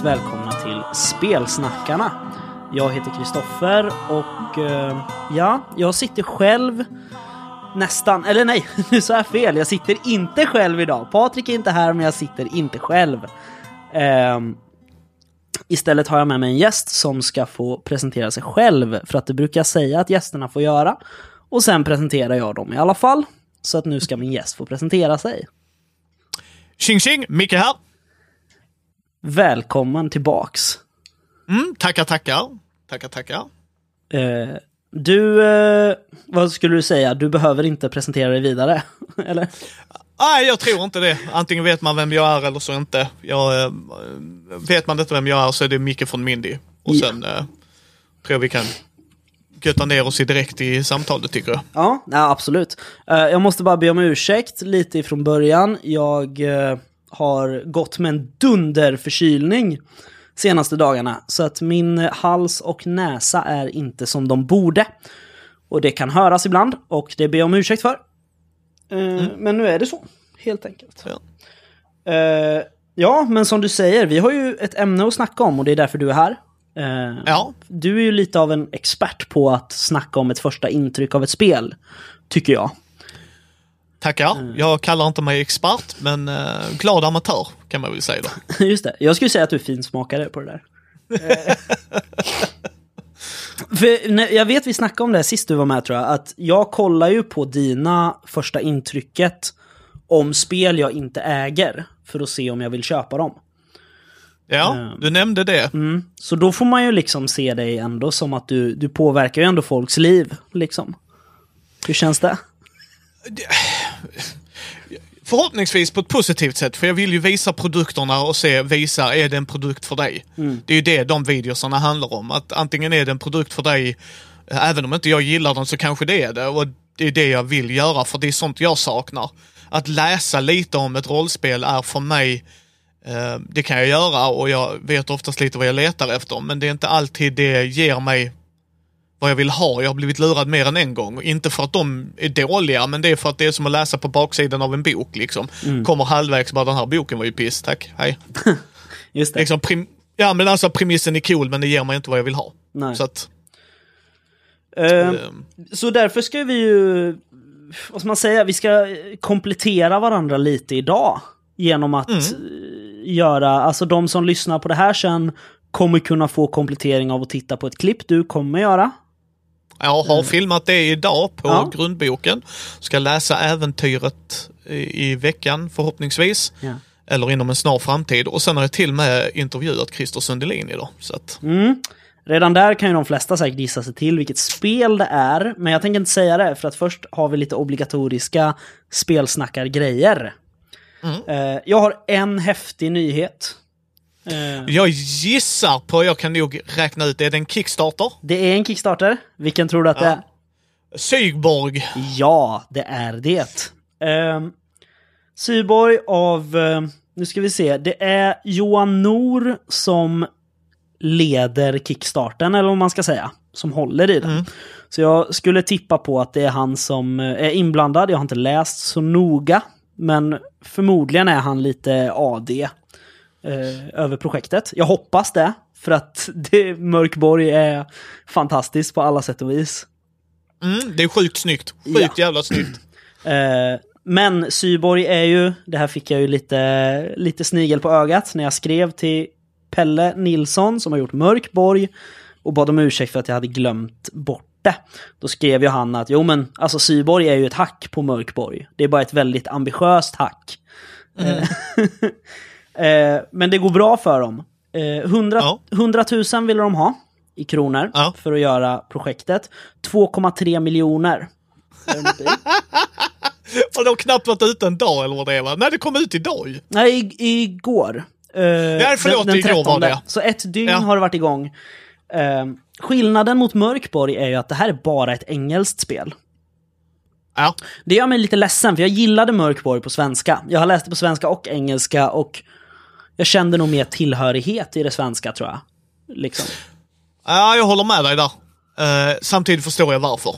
Hjärtligt välkomna till Spelsnackarna. Jag heter Kristoffer och eh, ja, jag sitter själv nästan, eller nej, nu sa jag fel. Jag sitter inte själv idag. Patrik är inte här men jag sitter inte själv. Ehm, istället har jag med mig en gäst som ska få presentera sig själv för att det brukar jag säga att gästerna får göra. Och sen presenterar jag dem i alla fall. Så att nu ska min gäst få presentera sig. Tjing tjing! Micke här. Välkommen tillbaks. Mm, tackar, tackar. Tackar, tackar. Eh, du, eh, vad skulle du säga? Du behöver inte presentera dig vidare, eller? Nej, jag tror inte det. Antingen vet man vem jag är eller så inte. Jag, eh, vet man inte vem jag är så är det Micke från Mindy. Och Ja. sen eh, tror jag vi kan götta ner oss direkt i samtalet tycker jag. Ja, nej, absolut. Eh, jag måste bara be om ursäkt lite ifrån början. Jag eh, har gått med en dunderförkylning senaste dagarna. Så att min hals och näsa är inte som de borde. Och det kan höras ibland och det ber jag om ursäkt för. Eh, Men nu är det så, helt enkelt. Ja. Eh, ja, men som du säger, vi har ju ett ämne att snacka om och det är därför du är här. Eh, Ja, Du är ju lite av en expert på att snacka om ett första intryck av ett spel, tycker jag. Tackar. Mm. Jag kallar inte mig expert, men eh, glad amatör kan man väl säga då. Just det, jag skulle säga att du är finsmakare på det där. Eh, För, när- jag vet vi snackade om det här sist du var med tror jag, att jag kollar ju på dina första intrycket om spel jag inte äger, för att se om jag vill köpa dem. Ja, du nämnde det. Mm. Så då får man ju liksom se dig ändå som att du, du påverkar ju ändå folks liv, liksom. Hur känns det? Förhoppningsvis på ett positivt sätt, för jag vill ju visa produkterna och se, visa, är det en produkt för dig? Det är ju det de videosarna handlar om. Att antingen är det en produkt för dig, även om inte jag gillar den så kanske det är det. Och det är det jag vill göra, för det är sånt jag saknar. Att läsa lite om ett rollspel är för mig, eh, det kan jag göra och jag vet oftast lite vad jag letar efter, men det är inte alltid det ger mig vad jag vill ha. Jag har blivit lurad mer än en gång. Inte för att de är dåliga, men det är för att det är som att läsa på baksidan av en bok. Liksom. Kommer halvvägs bara den här boken var ju piss, tack, hej. Just det. Liksom, prim- ja men alltså premissen är cool, men det ger mig inte vad jag vill ha. Nej. Så att, ehm, Så därför ska vi ju, vad ska man säga, vi ska komplettera varandra lite idag. Genom att Mm. eh, göra, alltså de som lyssnar på det här sen kommer kunna få komplettering av att titta på ett klipp du kommer göra. Jag har filmat det idag på Ja. grundboken. Ska läsa äventyret i, i veckan förhoppningsvis. Ja. Eller inom en snar framtid. Och sen har jag till med intervjuat Christer Sundelin idag. Så att, Mm. Redan där kan ju de flesta säkert gissa sig till vilket spel det är, men jag tänker inte säga det för att först har vi lite obligatoriska spelsnackargrejer. Mm. Eh, jag har en häftig nyhet. Eh, jag gissar på, jag kan nog räkna ut, är det en Kickstarter? det är en Kickstarter. Vilken tror du att det är? Sygborg. Ja, det är det. Um, Syborg av, eh, nu ska vi se, det är Johan Nor som leder kickstarten, eller vad man ska säga, som håller i den. Så jag skulle tippa på att det är han som eh, är inblandad, jag har inte läst så noga, men förmodligen är han lite AD eh, över projektet. Jag hoppas det, för att det, Mörkborg är fantastiskt på alla sätt och vis. Mm, det är sjukt snyggt. Sjukt Ja. jävla snyggt. Eh, men Syborg är ju, det här fick jag ju lite, lite snigel på ögat när jag skrev till Pelle Nilsson som har gjort Mörkborg och bad om ursäkt för att jag hade glömt bort det. Då skrev ju han att jo men alltså Syborg är ju ett hack på Mörkborg. Det är bara ett väldigt ambitiöst hack. Eh, eh, men det går bra för dem. Eh, 100, Ja. 100 000 ville de ha i kronor Ja. för att göra projektet. 2,3 miljoner. de. För det har knappt varit ute en dag eller vad det är va? Nej, det kom ut idag. Nej, i, igår. Uh, Nej, förlåt, igår var det. Så ett dygn Ja. har det varit igång. Eh, skillnaden mot Mörkborg är ju att det här är bara ett engelskt spel. Ja. Det gör mig lite ledsen, för jag gillade Mörkborg på svenska. Jag har läst det på svenska och engelska och jag kände nog mer tillhörighet i det svenska, tror jag. Liksom. Ja, jag håller med dig där. Eh, samtidigt förstår jag varför.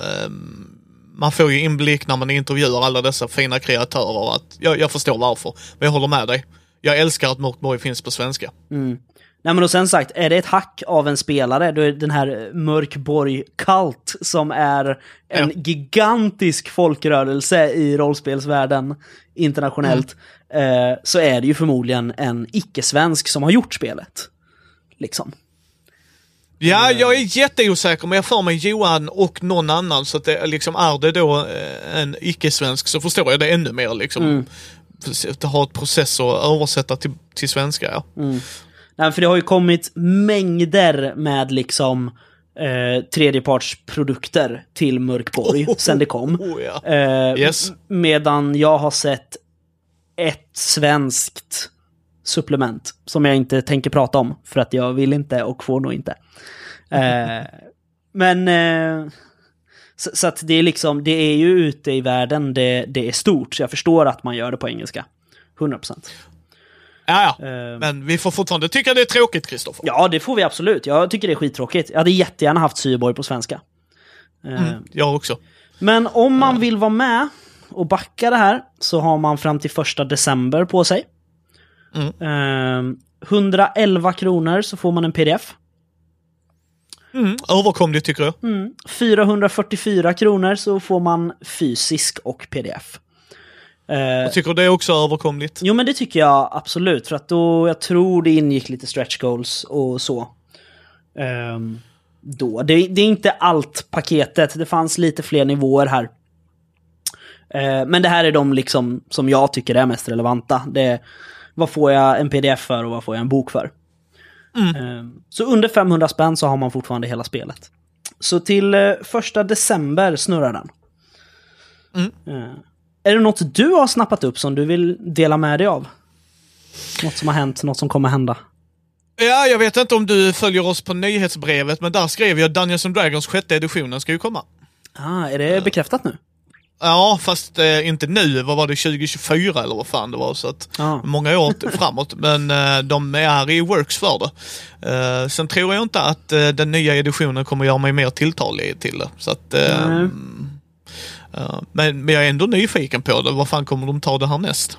Ehm, man får ju inblick när man intervjuar alla dessa fina kreatörer. Att jag, jag förstår varför. Men jag håller med dig. jag älskar att Mörkborg finns på svenska. Nej men och sen sagt, är det ett hack av en spelare, då är det den här Mörkborg Cult som är en Ja. gigantisk folkrörelse i rollspelsvärlden internationellt, eh, så är det ju förmodligen en icke-svensk som har gjort spelet. Liksom. Ja, jag är jätteosäker, men jag får mig Johan och någon annan, så att det är liksom, är det då eh, en icke-svensk så förstår jag det ännu mer liksom. Att ha ett process och översätta till, till svenska, ja. Nej, för det har ju kommit mängder med liksom eh, tredjepartsprodukter till Mörkborg sen det kom. Oh, ja. Eh, Yes. Medan jag har sett ett svenskt supplement som jag inte tänker prata om för att jag vill inte och får nog inte. Eh, men eh, så, så att det är liksom, det är ju ute i världen det, det är stort. Så jag förstår att man gör det på engelska. 100%. Ja, ja. Eh, Men vi får fortfarande tycka det är tråkigt, Kristoffer. Ja, det får vi absolut. Jag tycker det är skittråkigt. Jag hade jättegärna haft Syborg på svenska. Eh, Jag också. Men om man vill vara med och backa det här så har man fram till första december på sig. Mm. Eh, 111 kronor så får man en pdf. Mm, överkomligt tycker jag. 444 kronor så får man fysisk och pdf. Eh, Jag tycker det är också överkomligt. jo men det tycker jag absolut, för att då, jag tror det ingick lite stretch goals och så. Ehm, då. Det, det är inte allt paketet, det fanns lite fler nivåer här. Eh, men det här är de liksom som jag tycker är mest relevanta. Det är, vad får jag en pdf för och vad får jag en bok för? Ehm, så under 500 spänn så har man fortfarande hela spelet. Så till eh, första december snurrar den. Eh, är det något du har snappat upp som du vill dela med dig av? Något som har hänt, något som kommer hända? Ja, jag vet inte om du följer oss på nyhetsbrevet, men där skrev jag Dungeons and Dragons sjätte editionen ska ju komma. Ah, är det bekräftat nu? Ja, fast eh, inte nu. Vad var det? 2024 eller vad fan det var. Så att Ja. många år framåt. Men eh, de är i works för det. Eh, sen tror jag inte att eh, den nya editionen kommer göra mig mer tilltalig till det. Så att, eh, men, men jag är ändå nyfiken på det. Vad fan kommer de ta det här näst?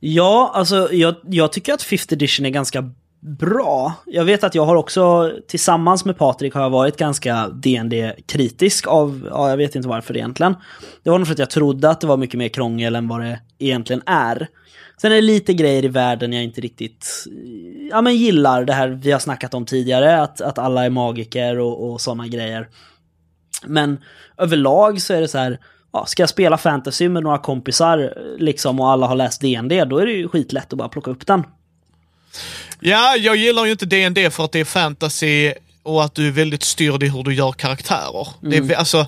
Ja, alltså jag, jag tycker att 5th edition är ganska bra. Jag vet att jag har också, tillsammans med Patrik, har jag varit ganska DND-kritisk av, ja jag vet inte varför egentligen. Det var nog för att jag trodde att det var mycket mer krångel än vad det egentligen är. Sen är det lite grejer i världen jag inte riktigt ja, men gillar. Det här vi har snackat om tidigare, att, att alla är magiker och, och sådana grejer. Men överlag så är det så här, ja, ska jag spela fantasy med några kompisar liksom och alla har läst DND, då är det ju skitlätt att bara plocka upp den. Ja, jag gillar ju inte D&D för att det är fantasy och att du är väldigt styrd i hur du gör karaktärer. Det är, Mm. alltså,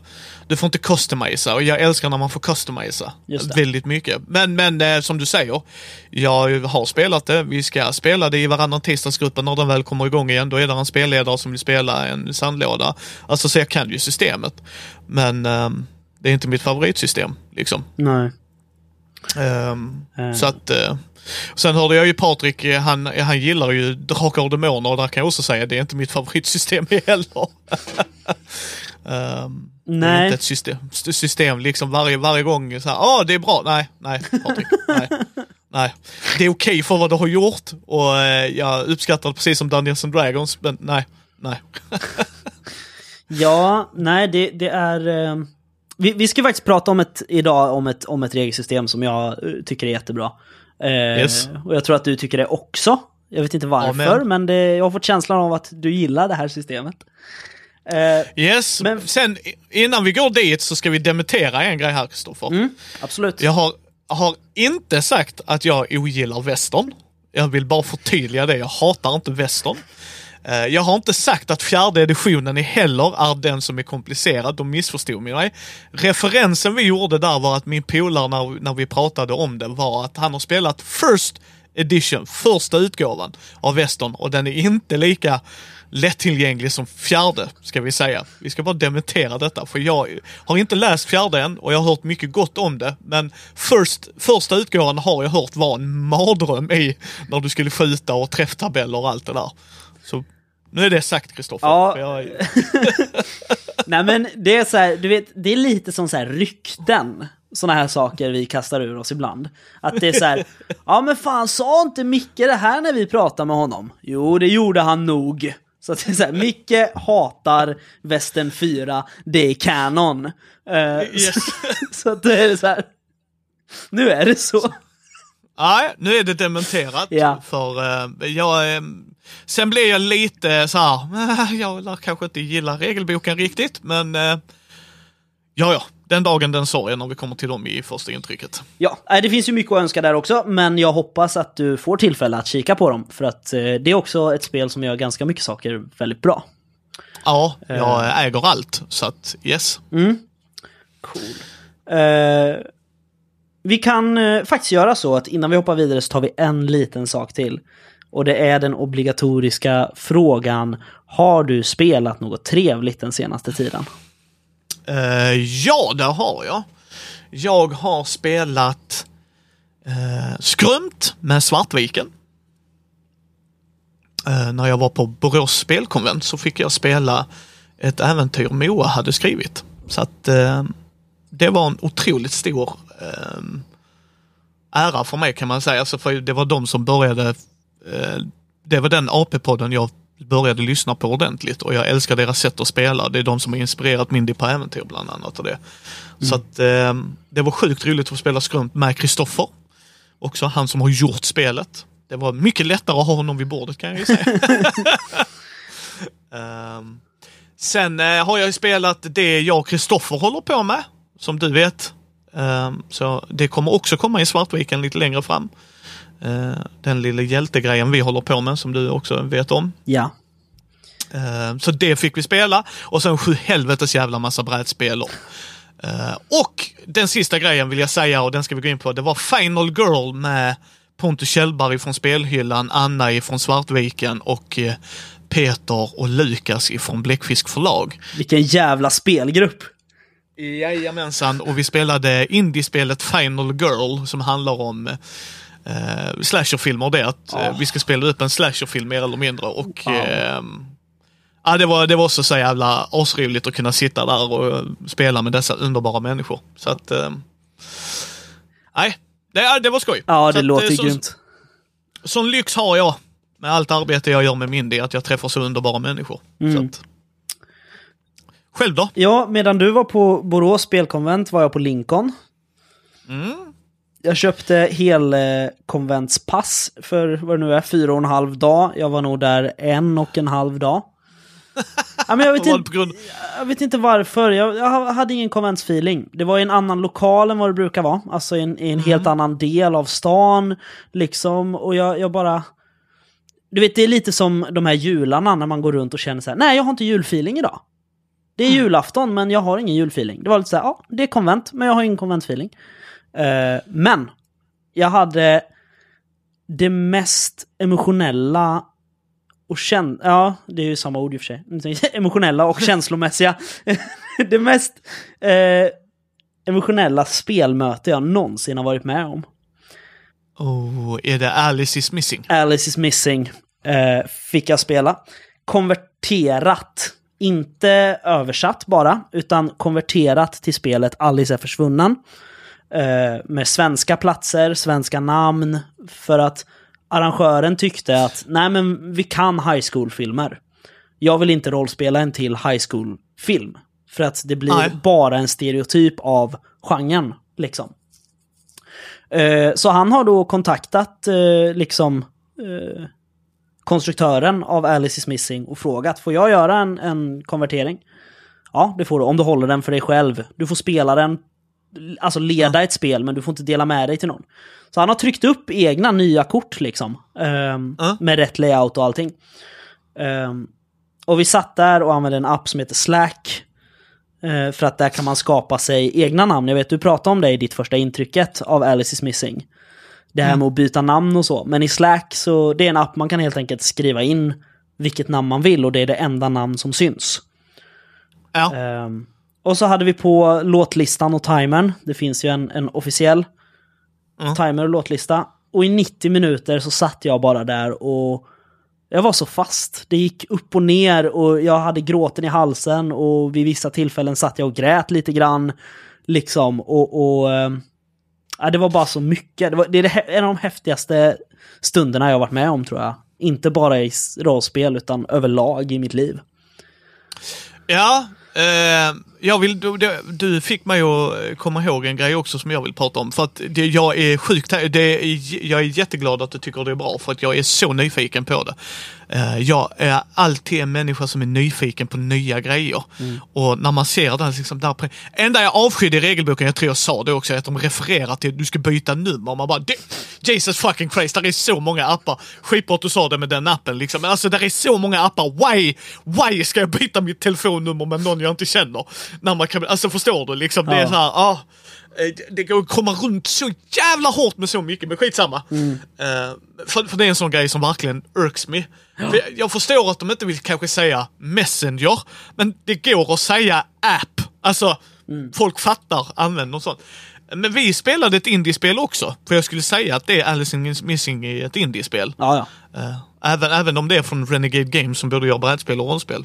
du får inte customisa och jag älskar när man får customisa. Väldigt mycket. Men, men eh, som du säger, jag har spelat det. Vi ska spela det i varannan tisdagsgruppen när den väl kommer igång igen. Då är det en spelledare som vill spela en sandlåda. Alltså, så jag kan ju systemet. Men ehm, det är inte mitt favoritsystem, liksom. Nej. Ehm, Eh. Så att... eh, sen hörde jag ju Patrik, eh, han, han gillar ju Drakar och Demoner och där kan jag också säga det är inte mitt favoritsystem heller. Är Nej. inte ett system, system liksom varje, varje gång så här, ah det är bra. Nej, nej Patrik, nej. Nej, det är okej för vad du har gjort och eh, jag uppskattar det precis som Dungeons and Dragons, men nej, nej. Ja, nej det, det är... Eh, vi, vi ska faktiskt prata om ett, idag om ett, om ett regelsystem som jag eh, tycker är jättebra. Eh, Yes. Och jag tror att du tycker det också. Jag vet inte varför, Amen. men det, jag har fått känslan av att du gillar det här systemet. Eh, Yes, Men- sen innan vi går dit så ska vi dementera en grej här Kristoffer. mm, absolut. Jag har, har inte sagt att jag ogillar västern. Jag vill bara förtydliga det. Jag hatar inte västern. Eh, jag har inte sagt att fjärde editionen är heller är den som är komplicerad. De missförstod mig. Referensen vi gjorde där var att min polare när, när vi pratade om det var att han har spelat First Edition, första utgåvan av västern och den är inte lika lättillgänglig som fjärde, ska vi säga. Vi ska bara dementera detta, för jag har inte läst fjärde än och jag har hört mycket gott om det. Men först, första utgåvan har jag hört var en mardröm i när du skulle skjuta och träfftabeller och allt det där. Så nu är det sagt, Kristoffer. Ja. Jag, Nej men det är så här, du vet, det är lite som så här rykten. såna här saker vi kastar ur oss ibland. Att det är så här, ja men fan sa inte Micke det här när vi pratade med honom? Jo, det gjorde han nog. Så att det är så här, Micke hatar Västern 4, det är kanon. Uh, Yes. så, så att det är så här, nu är det så. Nej, nu är det dementerat. Ja. För eh, jag, eh, sen blev jag lite så här, "Ah, jag kanske inte gilla regelboken riktigt, men eh, ja, ja, den dagen den sorgen när vi kommer till dem i första intrycket. Ja, nej, det finns ju mycket att önska där också, men jag hoppas att du får tillfälle att kika på dem. För att eh, det är också ett spel som gör ganska mycket saker väldigt bra. Ja, jag äger allt, så att yes. Cool. Eh, vi kan eh, faktiskt göra så att innan vi hoppar vidare så tar vi en liten sak till. Och det är den obligatoriska frågan. Har du spelat något trevligt den senaste tiden? Uh, ja, det har jag. Jag har spelat uh, Skrumt med Svartviken. Uh, när jag var på Borås spelkonvent så fick jag spela ett äventyr Moa hade skrivit. Så att uh, det var en otroligt stor ära för mig kan man säga. Alltså för det var de som började, det var den AP-podden jag började lyssna på ordentligt och jag älskar deras sätt att spela. Det är de som har inspirerat Mindy på äventyr bland annat. Och det. Så att eh, det var sjukt roligt att få spela skrumt med Kristoffer. Också han som har gjort spelet. Det var mycket lättare att ha honom vid bordet kan jag ju säga. Ehm, sen eh, har jag spelat det jag och Kristoffer håller på med, som du vet. Ehm, så det kommer också komma i Svartviken lite längre fram. Eh, den lilla hjältegrejen vi håller på med som du också vet om. Ja. Eh, Så det fick vi spela och sen sju helvetes jävla massa brädspel. Eh, Och den sista grejen vill jag säga och den ska vi gå in på. Det var Final Girl med Pontus Kjellberg från Spelhyllan, Anna ifrån Svartviken och Peter och Lukas ifrån Bläckfisk förlag. Vilken jävla spelgrupp! Jajamensan, och vi spelade indiespelet Final Girl som handlar om eh, slasherfilmer. Det att eh, vi ska spela upp en slasherfilm mer eller mindre. Och Ja. ehm, ja, det, var, det var också så jävla asroligt att kunna sitta där och eh, spela med dessa underbara människor. Så att, ehm, nej, det, det var skoj. Ja, Så det att, låter eh, så, grymt. Sån lyx har jag med allt arbete jag gör med Mindy, att jag träffar så underbara människor. Mm. Så att, själv då? Ja, medan du var på Borås spelkonvent var jag på Lincoln. Mm. Jag köpte helkonventspass för vad det nu är, fyra och en halv dag. Jag var nog där en och en halv dag. Ja, men jag, vet inte, jag vet inte varför, jag, jag hade ingen konventsfeeling. Det var i en annan lokal än vad det brukar vara, alltså i en, i en helt annan del av stan. Liksom, och jag, jag bara... Du vet, det är lite som de här jularna när man går runt och känner så här, nej jag har inte julfeeling idag. Det är julafton men jag har ingen julfeeling. Det var lite så här, ja det är konvent men jag har ingen konventfeeling. Uh, men jag hade det mest emotionella och kän... Ja, det är ju samma ord i och för sig. emotionella och känslomässiga. det mest eh, emotionella spelmöte jag någonsin har varit med om. oh, är det Alice is missing? Alice is missing eh, fick jag spela. Konverterat. Inte översatt bara, utan konverterat till spelet Alice är försvunnen. Eh, med svenska platser, svenska namn. För att arrangören tyckte att nej men vi kan high school-filmer. Jag vill inte rollspela en till high school-film. För att det blir Nej. bara en stereotyp av genren, liksom. Eh, så han har då kontaktat eh, liksom eh, konstruktören av Alice is Missing och frågat får jag göra en, en konvertering? Ja, det får du om du håller den för dig själv. Du får spela den, alltså leda ett spel men du får inte dela med dig till någon. Så han har tryckt upp egna nya kort liksom. ehm, Ja. Med rätt layout och allting. Ehm, och vi satt där och använde en app som heter Slack. Eh, för att där kan man skapa sig egna namn. Jag vet, du pratade om det i ditt första intrycket av Alice is Missing. Det här med att byta namn och så. Men i Slack så det är en app man kan helt enkelt skriva in vilket namn man vill och det är det enda namn som syns. Ja. Ehm, och så hade vi på låtlistan och timern. Det finns ju en, en officiell Mm. timer och låtlista. Och i 90 minuter så satt jag bara där och jag var så fast. Det gick upp och ner och jag hade gråten i halsen och vid vissa tillfällen satt jag och grät lite grann. Liksom, och... och eh, ja, det var bara så mycket. Det, var, det är en av de häftigaste stunderna jag varit med om tror jag. Inte bara i rollspel utan överlag i mitt liv. Ja, eh, jag vill, du, du- fick mig att komma ihåg en grej också som jag vill prata om. För att det, jag är sjukt, det jag är jätteglad att du tycker det är bra för att jag är så nyfiken på det. Eh, jag är alltid en människa som är nyfiken på nya grejer. Och när man ser det liksom där, enda jag avskydde i regelboken, jag tror jag sa det också, är att de refererar till att du ska byta nummer. Man bara, "Det- Jesus fucking Christ, där är så många appar. Skitbra att du sa det med den appen liksom. Men alltså där är så många appar. Why? Why ska jag byta mitt telefonnummer med någon jag inte känner? När man kan, alltså förstår du liksom? Det är Ja. så här, ah, eh, det- går att komma runt så jävla hårt med så mycket, men skitsamma. Mm. Eh, för, för det är en sån grej som verkligen irks me. För jag, jag förstår att de inte vill kanske säga Messenger, men det går att säga app. Alltså, Mm. folk fattar, använder och sånt. Men vi spelade ett indiespel också, för jag skulle säga att det är Alice is Missing i ett indiespel. Ja, ja. Eh, även, även om det är från Renegade Games som både gör brädspel och rollspel.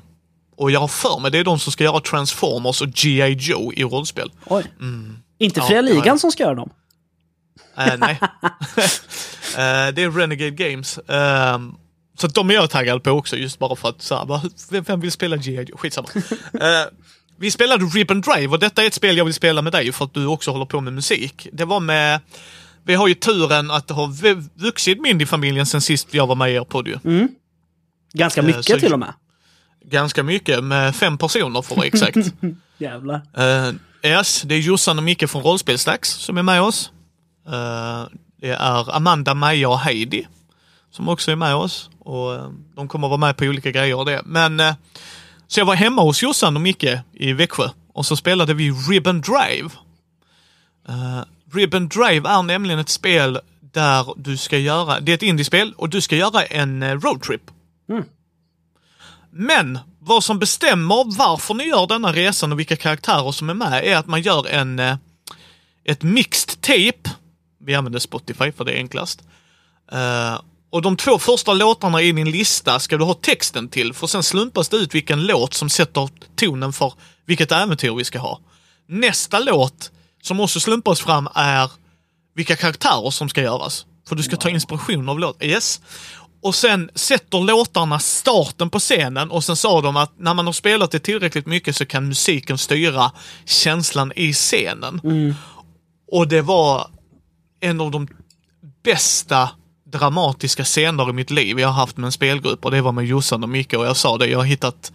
Och jag har för mig det är de som ska göra Transformers och G.I. Joe i rollspel. Oj. Inte Ja, Fria det har Ligan jag. som ska göra dem. Eh, nej. Eh, det är Renegade Games. Ehm, så de är jag taggad på också, just bara för att så här, vem, vem vill spela G.I. Joe? Skitsamma. Eh, vi spelade Ribbon Drive och detta är ett spel jag vill spela med dig för att du också håller på med musik. Det var med vi har ju turen att ha v- vuxit Mindy-familjen sen sist jag var med i er podd ju. Ganska Eh, mycket så- till och med. Ganska mycket, med fem personer för att vara exakt. Jävlar. Uh, yes, det är Jossan och Micke från Rollspelsdags som är med oss. Eh, det är Amanda, Maja och Heidi som också är med oss. Och eh, De kommer vara med på olika grejer och det. Men, eh, så jag var hemma hos Jossan och Micke i Växjö och så spelade vi Ribbon Drive. Uh, Ribbon Drive är nämligen ett spel där du ska göra, det är ett indiespel och du ska göra en roadtrip. Men vad som bestämmer varför ni gör denna resan och vilka karaktärer som är med är att man gör en eh, ett mixed tape. Vi använder Spotify för det är enklast. Eh, och de två första låtarna i din lista ska du ha texten till för sen slumpas det ut vilken låt som sätter tonen för vilket äventyr vi ska ha. Nästa låt som också slumpas fram är vilka karaktärer som ska göras. För du ska ta inspiration av låt. Yes. Och sen sätter låtarna starten på scenen och sen sa de att när man har spelat det tillräckligt mycket så kan musiken styra känslan i scenen. Och det var en av de bästa dramatiska scener i mitt liv jag har haft med en spelgrupp och det var med Jossan och Micke och jag sa det, jag har hittat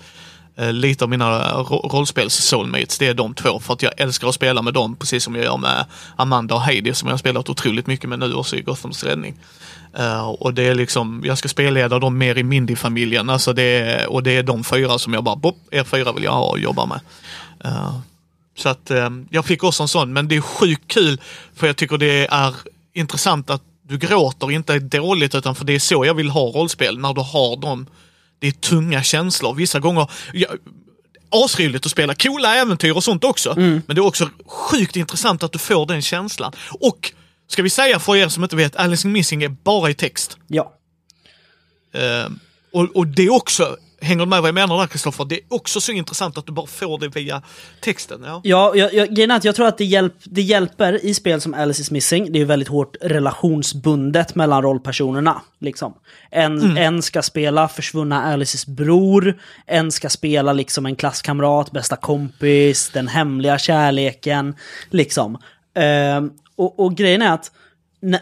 Eh, lite av mina rollspels-soulmates, det är de två för att jag älskar att spela med dem precis som jag gör med Amanda och Heidi som jag har spelat otroligt mycket med nu också i Gothams räddning. Uh, och det är liksom, jag ska spelleda dem mer i Mindy-familjen, alltså det är, och det är de fyra som jag bara, bopp, er fyra vill jag ha och jobba med. Uh, så att uh, jag fick också en sån, men det är sjukt kul för jag tycker det är intressant att du gråter inte dåligt utan för det är så jag vill ha rollspel, när du har dem. Det är tunga känslor. Vissa gånger, ja, asroligt att spela coola äventyr och sånt också. Men det är också sjukt intressant att du får den känslan. Och, ska vi säga för er som inte vet, Alice in Missing är bara i text. Ja. Eh, och, och det är också, hänger du med vad jag menar där Kristoffer? Det är också så intressant att du bara får det via texten. Ja. Ja, jag, jag, grejen är att jag tror att det, hjälp, det hjälper i spel som Alice is Missing. Det är ju väldigt hårt relationsbundet mellan rollpersonerna. Liksom. En, en ska spela försvunna Alices bror, en ska spela liksom en klasskamrat, bästa kompis, den hemliga kärleken. Liksom. Ehm, och, och grejen är att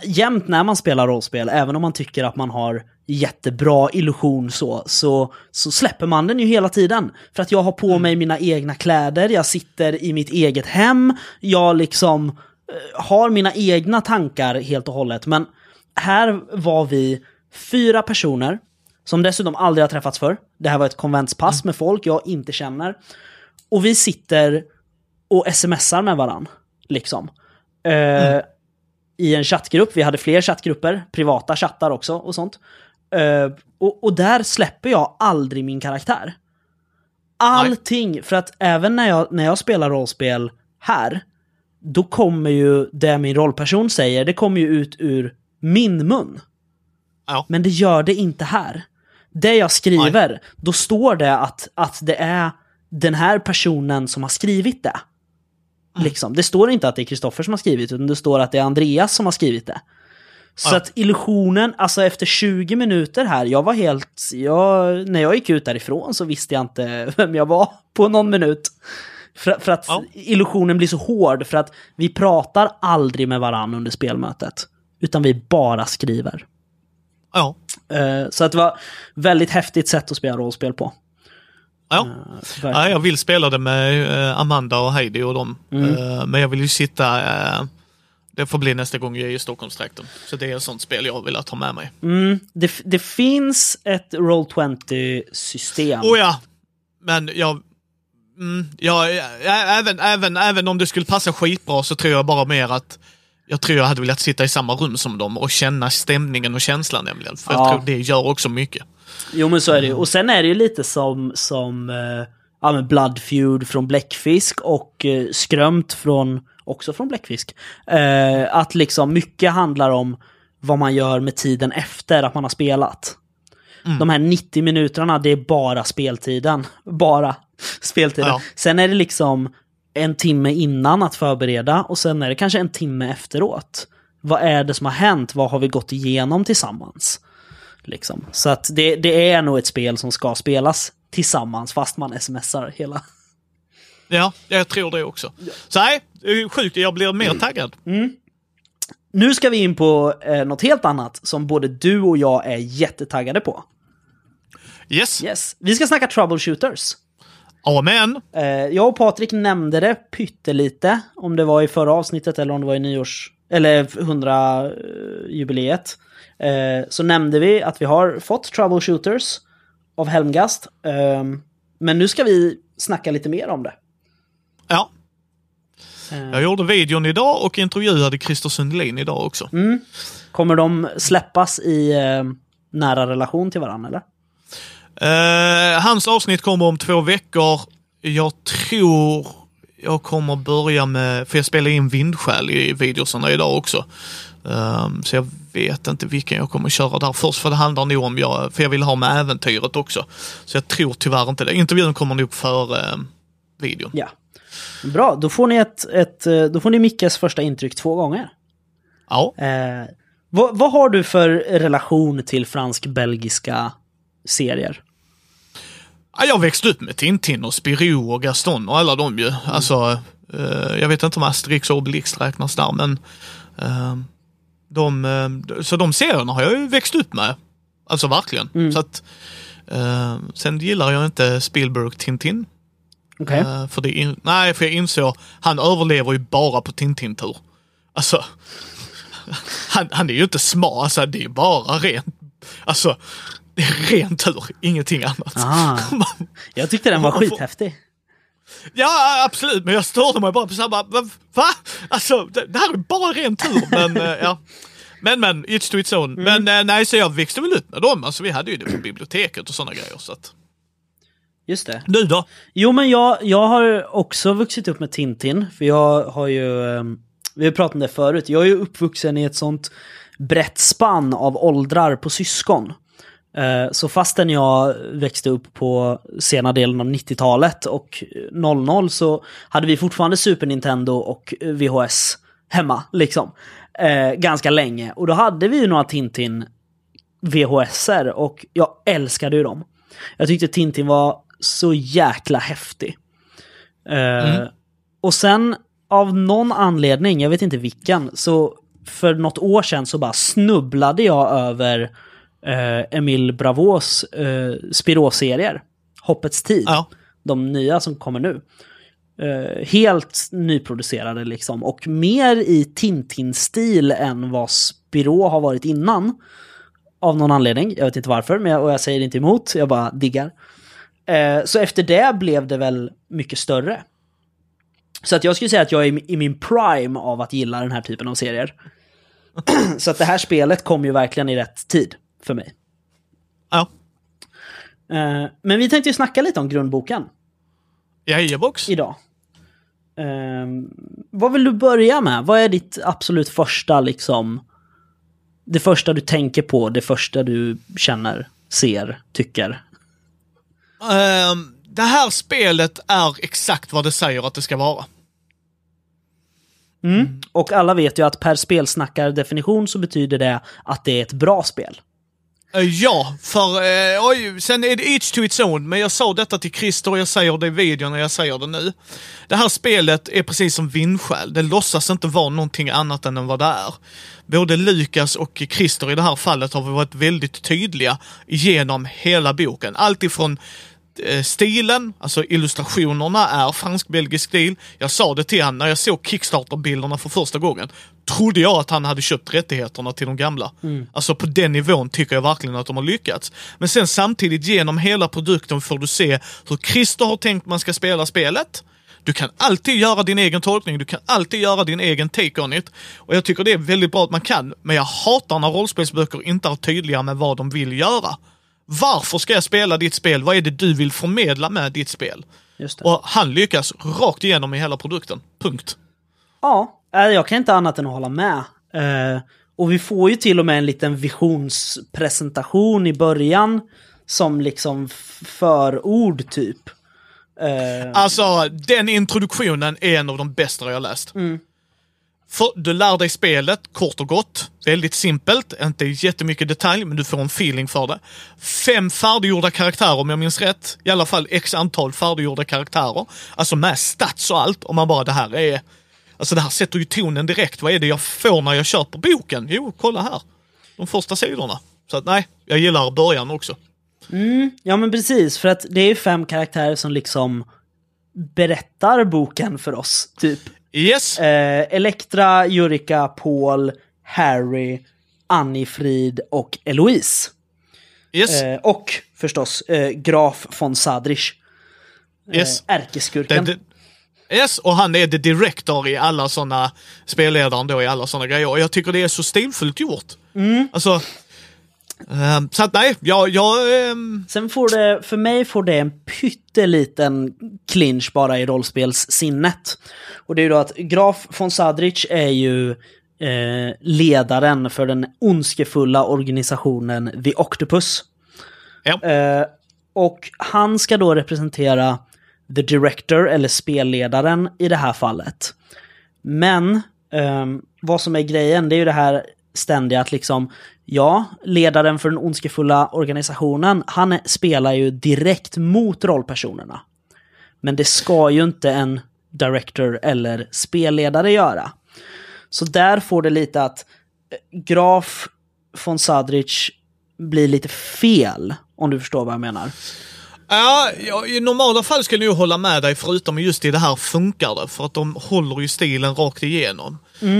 jämt när man spelar rollspel, även om man tycker att man har jättebra illusion så, så, så släpper man den ju hela tiden. För att jag har på mig mina egna kläder, jag sitter i mitt eget hem, jag liksom eh, har mina egna tankar helt och hållet. Men här var vi fyra personer som dessutom aldrig har träffats för. Det här var ett konventspass med folk jag inte känner. Och vi sitter och smsar med varann. Liksom. Eh, I en chattgrupp, vi hade fler chattgrupper, privata chattar också och sånt. Eh, och, och där släpper jag aldrig min karaktär. Allting, för att även när jag, när jag spelar rollspel här, då kommer ju det min rollperson säger, det kommer ju ut ur min mun. Ja. Men det gör det inte här. Det jag skriver, då står det att, att det är den här personen som har skrivit det. Liksom. Det står inte att det är Kristoffer som har skrivit, utan det står att det är Andreas som har skrivit det. Så Ja. att illusionen, alltså efter 20 minuter här, jag var helt... Jag, när jag gick ut därifrån så visste jag inte vem jag var på någon minut. För, för att Ja. illusionen blir så hård, för att vi pratar aldrig med varandra under spelmötet. Utan vi bara skriver. Ja. Eh, så att det var väldigt häftigt sätt att spela rollspel på. Ja. verkligen. ja, jag vill spela det med eh, Amanda och Heidi och dem. Mm. Eh, men jag vill ju sitta... eh, det får bli nästa gång jag är i Stockholmstrakten. Så det är ett sånt spel jag vill ha med mig. Mm, det, det finns ett Roll20-system. Oh ja! Men jag... Mm, jag ä- även, även, även om det skulle passa skitbra så tror jag bara mer att jag tror jag hade velat sitta i samma rum som dem och känna stämningen och känslan nämligen. För Ja. jag tror det gör också mycket. Jo men så är det ju. Och sen är det ju lite som, som eh, ja, men Blood Feud från Bläckfisk och eh, Skrömt från, också från Bläckfisk. Eh, att liksom mycket handlar om vad man gör med tiden efter att man har spelat. De här 90 minuterna, det är bara speltiden. Bara speltiden. Ja. Sen är det liksom en timme innan att förbereda och sen är det kanske en timme efteråt. Vad är det som har hänt? Vad har vi gått igenom tillsammans? Liksom. Så att det, det är nog ett spel som ska spelas tillsammans fast man smsar hela. Ja, jag tror det också. Så nej, sjukt. Jag blir mer taggad. Nu ska vi in på eh, något helt annat som både du och jag är jättetaggade på. Yes. Yes. Vi ska snacka troubleshooters. Amen. Eh, jag och Patrik nämnde det pyttelite, om det var i förra avsnittet eller om det var i nyårs... Eller 100-jubileet. Eh, så nämnde vi att vi har fått troubleshooters av Helmgast. Eh, men nu ska vi snacka lite mer om det. Eh, Jag gjorde videon idag och intervjuade Christer Sundelin idag också. Mm. Kommer de släppas i eh, nära relation till varandra eller? Eh, hans avsnitt kommer om två veckor. Jag tror jag kommer börja med, för jag spelar in vindskäl i videosarna idag också. Ehm, så jag vet inte vilken jag kommer köra där först, för det handlar nog om, jag, för jag vill ha med äventyret också. Så jag tror tyvärr inte det. Intervjun kommer nog före eh, videon. Ja. Bra, då får ni, ett, ett, eh, då får ni Mickes första intryck två gånger. Ja. Eh, vad, vad har du för relation till fransk-belgiska serier? Ja, Jag växte upp med Tintin och Spirou och Gaston och alla de ju. Alltså, eh, jag vet inte om Asterix och Obelix räknas där, men eh, de, eh, så de serierna har jag ju växt upp med. Alltså verkligen. Så att, eh, sen gillar jag inte Spielberg Tintin. Okej. Eh, för det in, nej, för jag insåg, han överlever ju bara på Tintin-tur. Alltså, han, han är ju inte smart, alltså det är bara rent, alltså, det är ren tur, ingenting annat. Ah. Jag tyckte den var skithäftig. Ja, absolut, men jag störde mig bara på samma, va? Alltså, det, det här är bara ren tur, men eh, ja. Men men, it's to its own. Men eh, nej, så jag växte väl upp med dem. Alltså vi hade ju det på biblioteket och sådana grejer. Så att. Just det. Du då? Jo, men jag, jag har också vuxit upp med Tintin. För jag har ju... eh, Vi har pratat om det förut. Jag är ju uppvuxen i ett sånt brett spann av åldrar på syskon. Eh, Så fastän jag växte upp på sena delen av 90-talet och 00 så hade vi fortfarande Super Nintendo och VHS hemma. Liksom. Eh, ganska länge. Och då hade vi ju några Tintin VHSer och jag älskade ju dem. Jag tyckte Tintin var så jäkla häftig. Eh, Och sen av någon anledning, jag vet inte vilken, så för något år sedan så bara snubblade jag över eh, Emil Bravos eh, Spirou-serier. Hoppets tid. Ja. De nya som kommer nu. Eh, helt nyproducerade liksom. Och mer i Tintin-stil än vad Spirou har varit innan. Av någon anledning. Jag vet inte varför, men jag, och jag säger inte emot. Jag bara diggar. Eh, så efter det blev det väl mycket större. Så att jag skulle säga att jag är i- min prime av att gilla den här typen av serier. så att det här spelet kom ju verkligen i rätt tid för mig. Ja. Eh, men vi tänkte ju snacka lite om grundboken Jajebox. idag. Eh, vad vill du börja med? Vad är ditt absolut första liksom... Det första du tänker på, det första du känner, ser, tycker? Ehm, det här spelet är exakt vad det säger att det ska vara. Och alla vet ju att per spelsnackar-definition så betyder det att det är ett bra spel. Eh, Ja, för eh, oj, sen är det each to its own, men jag sa detta till Christer och jag säger det i videon och jag säger det nu. Det här spelet är precis som Vindsjäl, det låtsas inte vara någonting annat än vad det är. Både Lukas och Christer i det här fallet har varit väldigt tydliga genom hela boken. Allt ifrån eh, stilen, alltså illustrationerna är fransk-belgisk stil. Jag sa det till honom när jag såg Kickstarter-bilderna för första gången. Trodde jag att han hade köpt rättigheterna till de gamla. Alltså på den nivån tycker jag verkligen att de har lyckats. Men sen samtidigt genom hela produkten får du se hur Christer har tänkt man ska spela spelet. Du kan alltid göra din egen tolkning, du kan alltid göra din egen take on it. Och jag tycker det är väldigt bra att man kan, men jag hatar när rollspelsböcker inte är tydliga med vad de vill göra. Varför ska jag spela ditt spel? Vad är det du vill förmedla med ditt spel? Och han lyckas rakt igenom i hela produkten. Punkt. Ja, eh, jag kan inte annat än att hålla med. Eh, och vi får ju till och med en liten visionspresentation i början som liksom förord typ. Eh, Alltså, den introduktionen är en av de bästa jag läst. För du lär dig spelet, kort och gott. Väldigt simpelt, inte jättemycket detalj, men du får en feeling för det. Fem färdiggjorda karaktärer om jag minns rätt. I alla fall x antal färdiggjorda karaktärer. Alltså med stats och allt. Om man bara, det här är... Alltså det här sätter ju tonen direkt. Vad är det jag får när jag köper boken? Jo, kolla här. De första sidorna. Så att nej, jag gillar början också. Mm, ja men precis, för att det är fem karaktärer som liksom berättar boken för oss, typ. Yes, Eh, Elektra, Jurika, Paul, Harry, Annifrid och Eloise. yes, Eh, och förstås eh, Graf von Sadrich. yes. Eh, ärkeskurken. Det, det, yes, och han är the director i alla sådana, spelledaren då i alla sådana grejer. Och jag tycker det är så stilfullt gjort. Alltså, ehm, så att nej, jag, jag ehm, Sen får det, för mig får det en pytteliten clinch bara i rollspelssinnet. Och det är ju då att Graf von Sadrich är ju eh, ledaren för den ondskefulla organisationen The Octopus. ja. Eh, och han ska då representera the director, eller spelledaren i det här fallet. Men ehm, vad som är grejen, det är ju det här ständiga att liksom, ja, ledaren för den ondskefulla organisationen, han spelar ju direkt mot rollpersonerna. Men det ska ju inte en director eller spelledare göra. Så där får det lite att eh, Graf von Sadrich blir lite fel, om du förstår vad jag menar. Ja, ja, i normala fall skulle jag hålla med dig förutom just i det här funkar det. För att de håller ju stilen rakt igenom.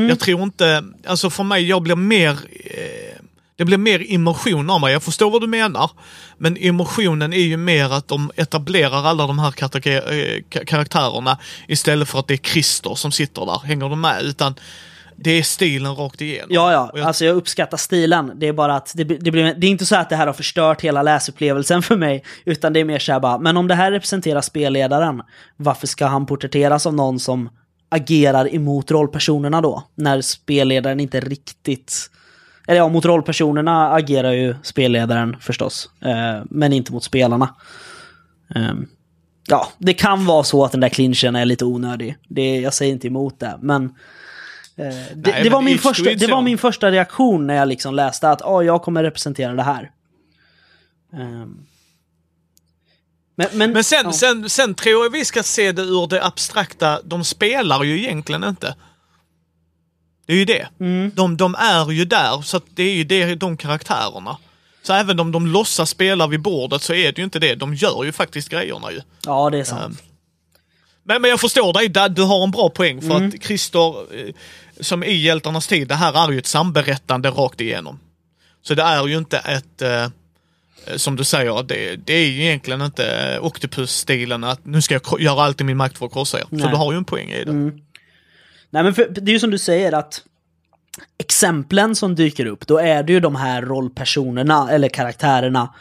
Jag tror inte, alltså för mig, jag blir mer, eh, det blir mer immersion av mig. Jag förstår vad du menar. Men immersionen är ju mer att de etablerar alla de här eh, ka- karaktärerna istället för att det är Christer som sitter där. Hänger du med? Utan det är stilen rakt igenom. Ja, ja, jag- alltså jag uppskattar stilen. Det är bara att det, det, blir, det är inte så att det här har förstört hela läsupplevelsen för mig, utan det är mer så här bara, men om det här representerar spelledaren, varför ska han porträtteras av någon som agerar emot rollpersonerna då? När spelledaren inte riktigt... Eller ja, mot rollpersonerna agerar ju spelledaren förstås, eh, men inte mot spelarna. Ehm, ja, det kan vara så att den där clinchen är lite onödig. Det, jag säger inte emot det, men... Eh, det, Nej, det, var men min it's to första, det var min första reaktion när jag liksom läste att oh, jag kommer representera det här. Ehm. Men, men, Men sen, ja. sen, sen tror jag vi ska se det ur det abstrakta. De spelar ju egentligen inte. Det är ju det. Mm. De, de är ju där, så det är ju det, de karaktärerna. Så även om de låtsas spela vid bordet så är det ju inte det. De gör ju faktiskt grejerna ju. Ja, det är sant. Ehm, Men, men jag förstår dig, du har en bra poäng. För att Christer, eh, som i Hjältarnas tid, det här är ju ett samberättande rakt igenom. Så det är ju inte ett, eh, som du säger, det, det är ju egentligen inte eh, Octopus-stilen att nu ska jag göra allt i min makt för att krossa er. Så Nej. du har ju en poäng i det. Nej, men för, det är ju som du säger att exemplen som dyker upp, då är det ju de här rollpersonerna eller karaktärerna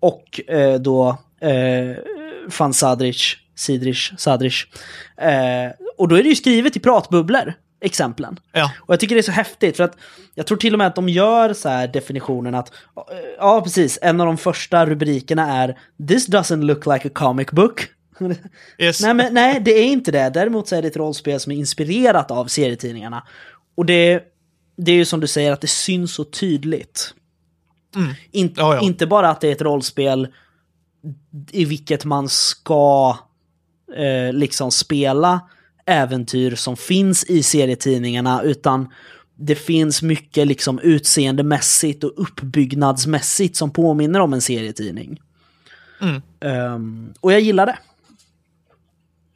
och eh, då eh, van Sadrich, Sidrich, Sadrich. Eh, och då är det ju skrivet i pratbubblor, exemplen. Ja. Och jag tycker det är så häftigt för att jag tror till och med att de gör så här definitionen att ja precis, en av de första rubrikerna är This doesn't look like a comic book. Yes. nej, men, nej, det är inte det. Däremot så är det ett rollspel som är inspirerat av serietidningarna. Och det, det är ju som du säger att det syns så tydligt. In, Ja, ja. Inte bara att det är ett rollspel i vilket man ska eh, liksom spela äventyr som finns i serietidningarna, utan det finns mycket liksom utseendemässigt och uppbyggnadsmässigt som påminner om en serietidning. Mm. Ehm, och jag gillar det.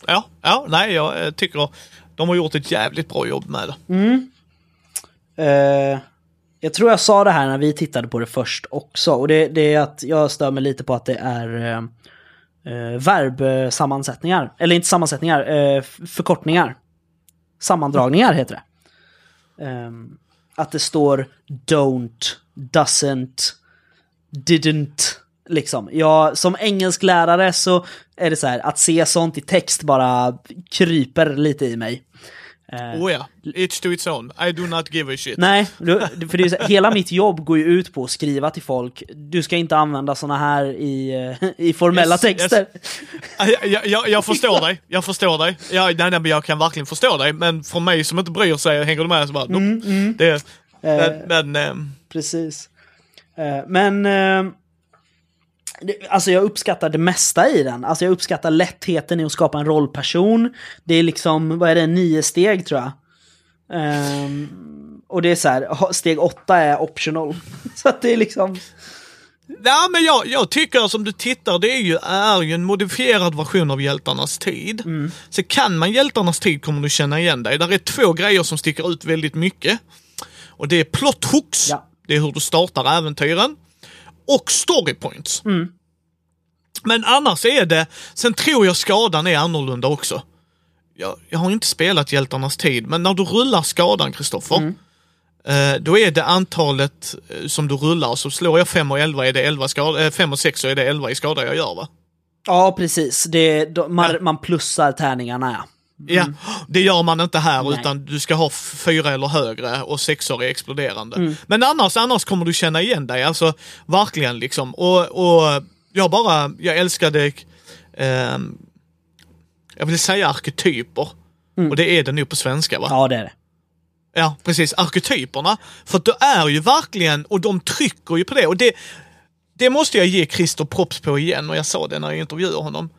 Ja, ja, nej, jag eh, tycker de har gjort ett jävligt bra jobb med det. Eh, jag tror jag sa det här när vi tittade på det först också. Och det, det är att jag stör mig lite på att det är eh, eh, verbsammansättningar. Eller inte sammansättningar, eh, förkortningar. Sammandragningar heter det. Ehm, att det står don't, doesn't, didn't. Liksom. Jag, som engelsklärare så är det så här, att se sånt i text bara kryper lite i mig. Eh, Oh ja, each to its own. I do not give a shit. Nej, för det är hela mitt jobb går ju ut på att skriva till folk. Du ska inte använda såna här i, eh, i formella Yes, texter. Jag, jag, jag, jag förstår dig, jag förstår dig. Jag, nej, nej, jag kan verkligen förstå dig, men för mig som inte bryr sig, hänger du med så bara... Mm, Det, men, men ehm, Precis. Eh, Men... Alltså jag uppskattar det mesta i den. Alltså jag uppskattar lättheten i att skapa en rollperson. Det är liksom, vad är det, nio steg tror jag. Ehm, och det är så här, steg åtta är optional. Så att det är liksom... Ja, men jag, jag tycker som du tittar, det är ju, är ju en modifierad version av Hjältarnas tid. Mm. Så kan man Hjältarnas tid kommer du känna igen dig. Där är två grejer som sticker ut väldigt mycket. Och det är plot hooks, Ja. det är hur du startar äventyren. Och story points. Men annars är det, sen tror jag skadan är annorlunda också. Jag, jag har inte spelat Hjältarnas tid, men när du rullar skadan, Kristoffer, Eh, då är det antalet eh, som du rullar, så slår jag 5 och 11 är det 11 skada, eh, 5 och 6 så är det 11 i skada jag gör va? Ja, precis. Det, de, man, man plussar tärningarna, ja. Ja, det gör man inte här Nej. utan du ska ha fyra eller högre och sexor är exploderande. Men annars, annars kommer du känna igen dig, alltså verkligen liksom. Och, och jag bara, jag älskade, ehm, jag vill säga arketyper. Och det är det nog på svenska va? Ja, det är det. Ja, precis. Arketyperna. För att det är ju verkligen, och de trycker ju på det. Och det, det måste jag ge Christer props på igen, och jag sa det när jag intervjuade honom.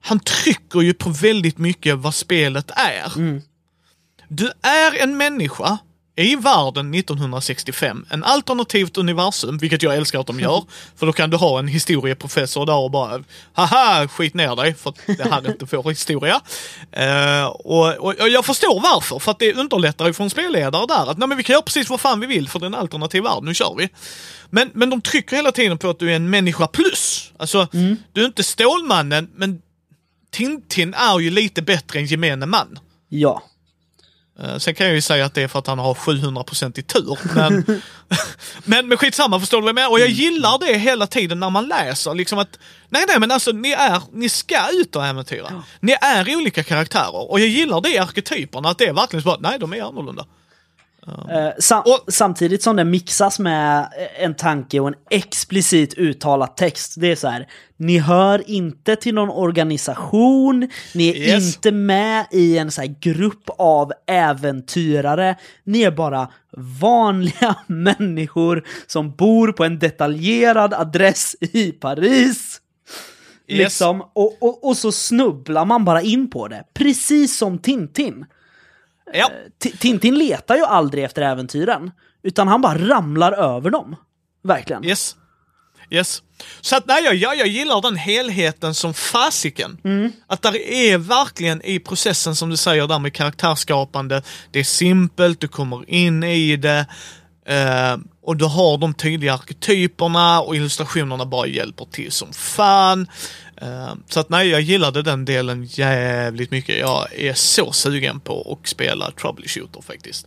Han trycker ju på väldigt mycket vad spelet är. Du är en människa i världen 1965, en alternativt universum, vilket jag älskar att de gör. För då kan du ha en historieprofessor där och bara haha, skit ner dig, för att det hade inte vår historia. Eh, och, och, och jag förstår varför, för att det underlättar ju för en spelledare där att nej men vi kan göra precis vad fan vi vill för det är en alternativ värld, nu kör vi. Men, men de trycker hela tiden på att du är en människa plus. Alltså, du är inte Stålmannen, men Tintin är ju lite bättre än gemene man. Ja. Eh, Sen kan jag ju säga att det är för att han har 700% i tur. Men, men, men skitsamma, förstår du vad jag menar? Och jag gillar det hela tiden när man läser. Liksom att, nej, nej, men alltså ni, är, ni ska ut och äventyra. Ni är olika karaktärer. Och jag gillar det i arketyperna, att det är verkligen så bara, nej, de är annorlunda. Eh, sam Och- samtidigt som det mixas med en tanke och en explicit uttalad text. Det är så här, ni hör inte till någon organisation, ni är Yes. inte med i en så grupp av äventyrare. Ni är bara vanliga människor som bor på en detaljerad adress i Paris. Yes. Liksom, och, och, och så snubblar man bara in på det. Precis som Tintin. Ja, T- Tintin letar ju aldrig efter äventyren, utan han bara ramlar över dem. Verkligen. yes. Yes. Så att nej, jag, jag, gillar den helheten som fasiken. Att där är verkligen i processen som du säger där med karaktärsskapande, det är simpelt, du kommer in i det eh, och du har de tydliga arketyperna och illustrationerna bara hjälper till som fan. Eh, så att nej, jag gillade den delen jävligt mycket. Jag är så sugen på att spela Troubleshooter faktiskt.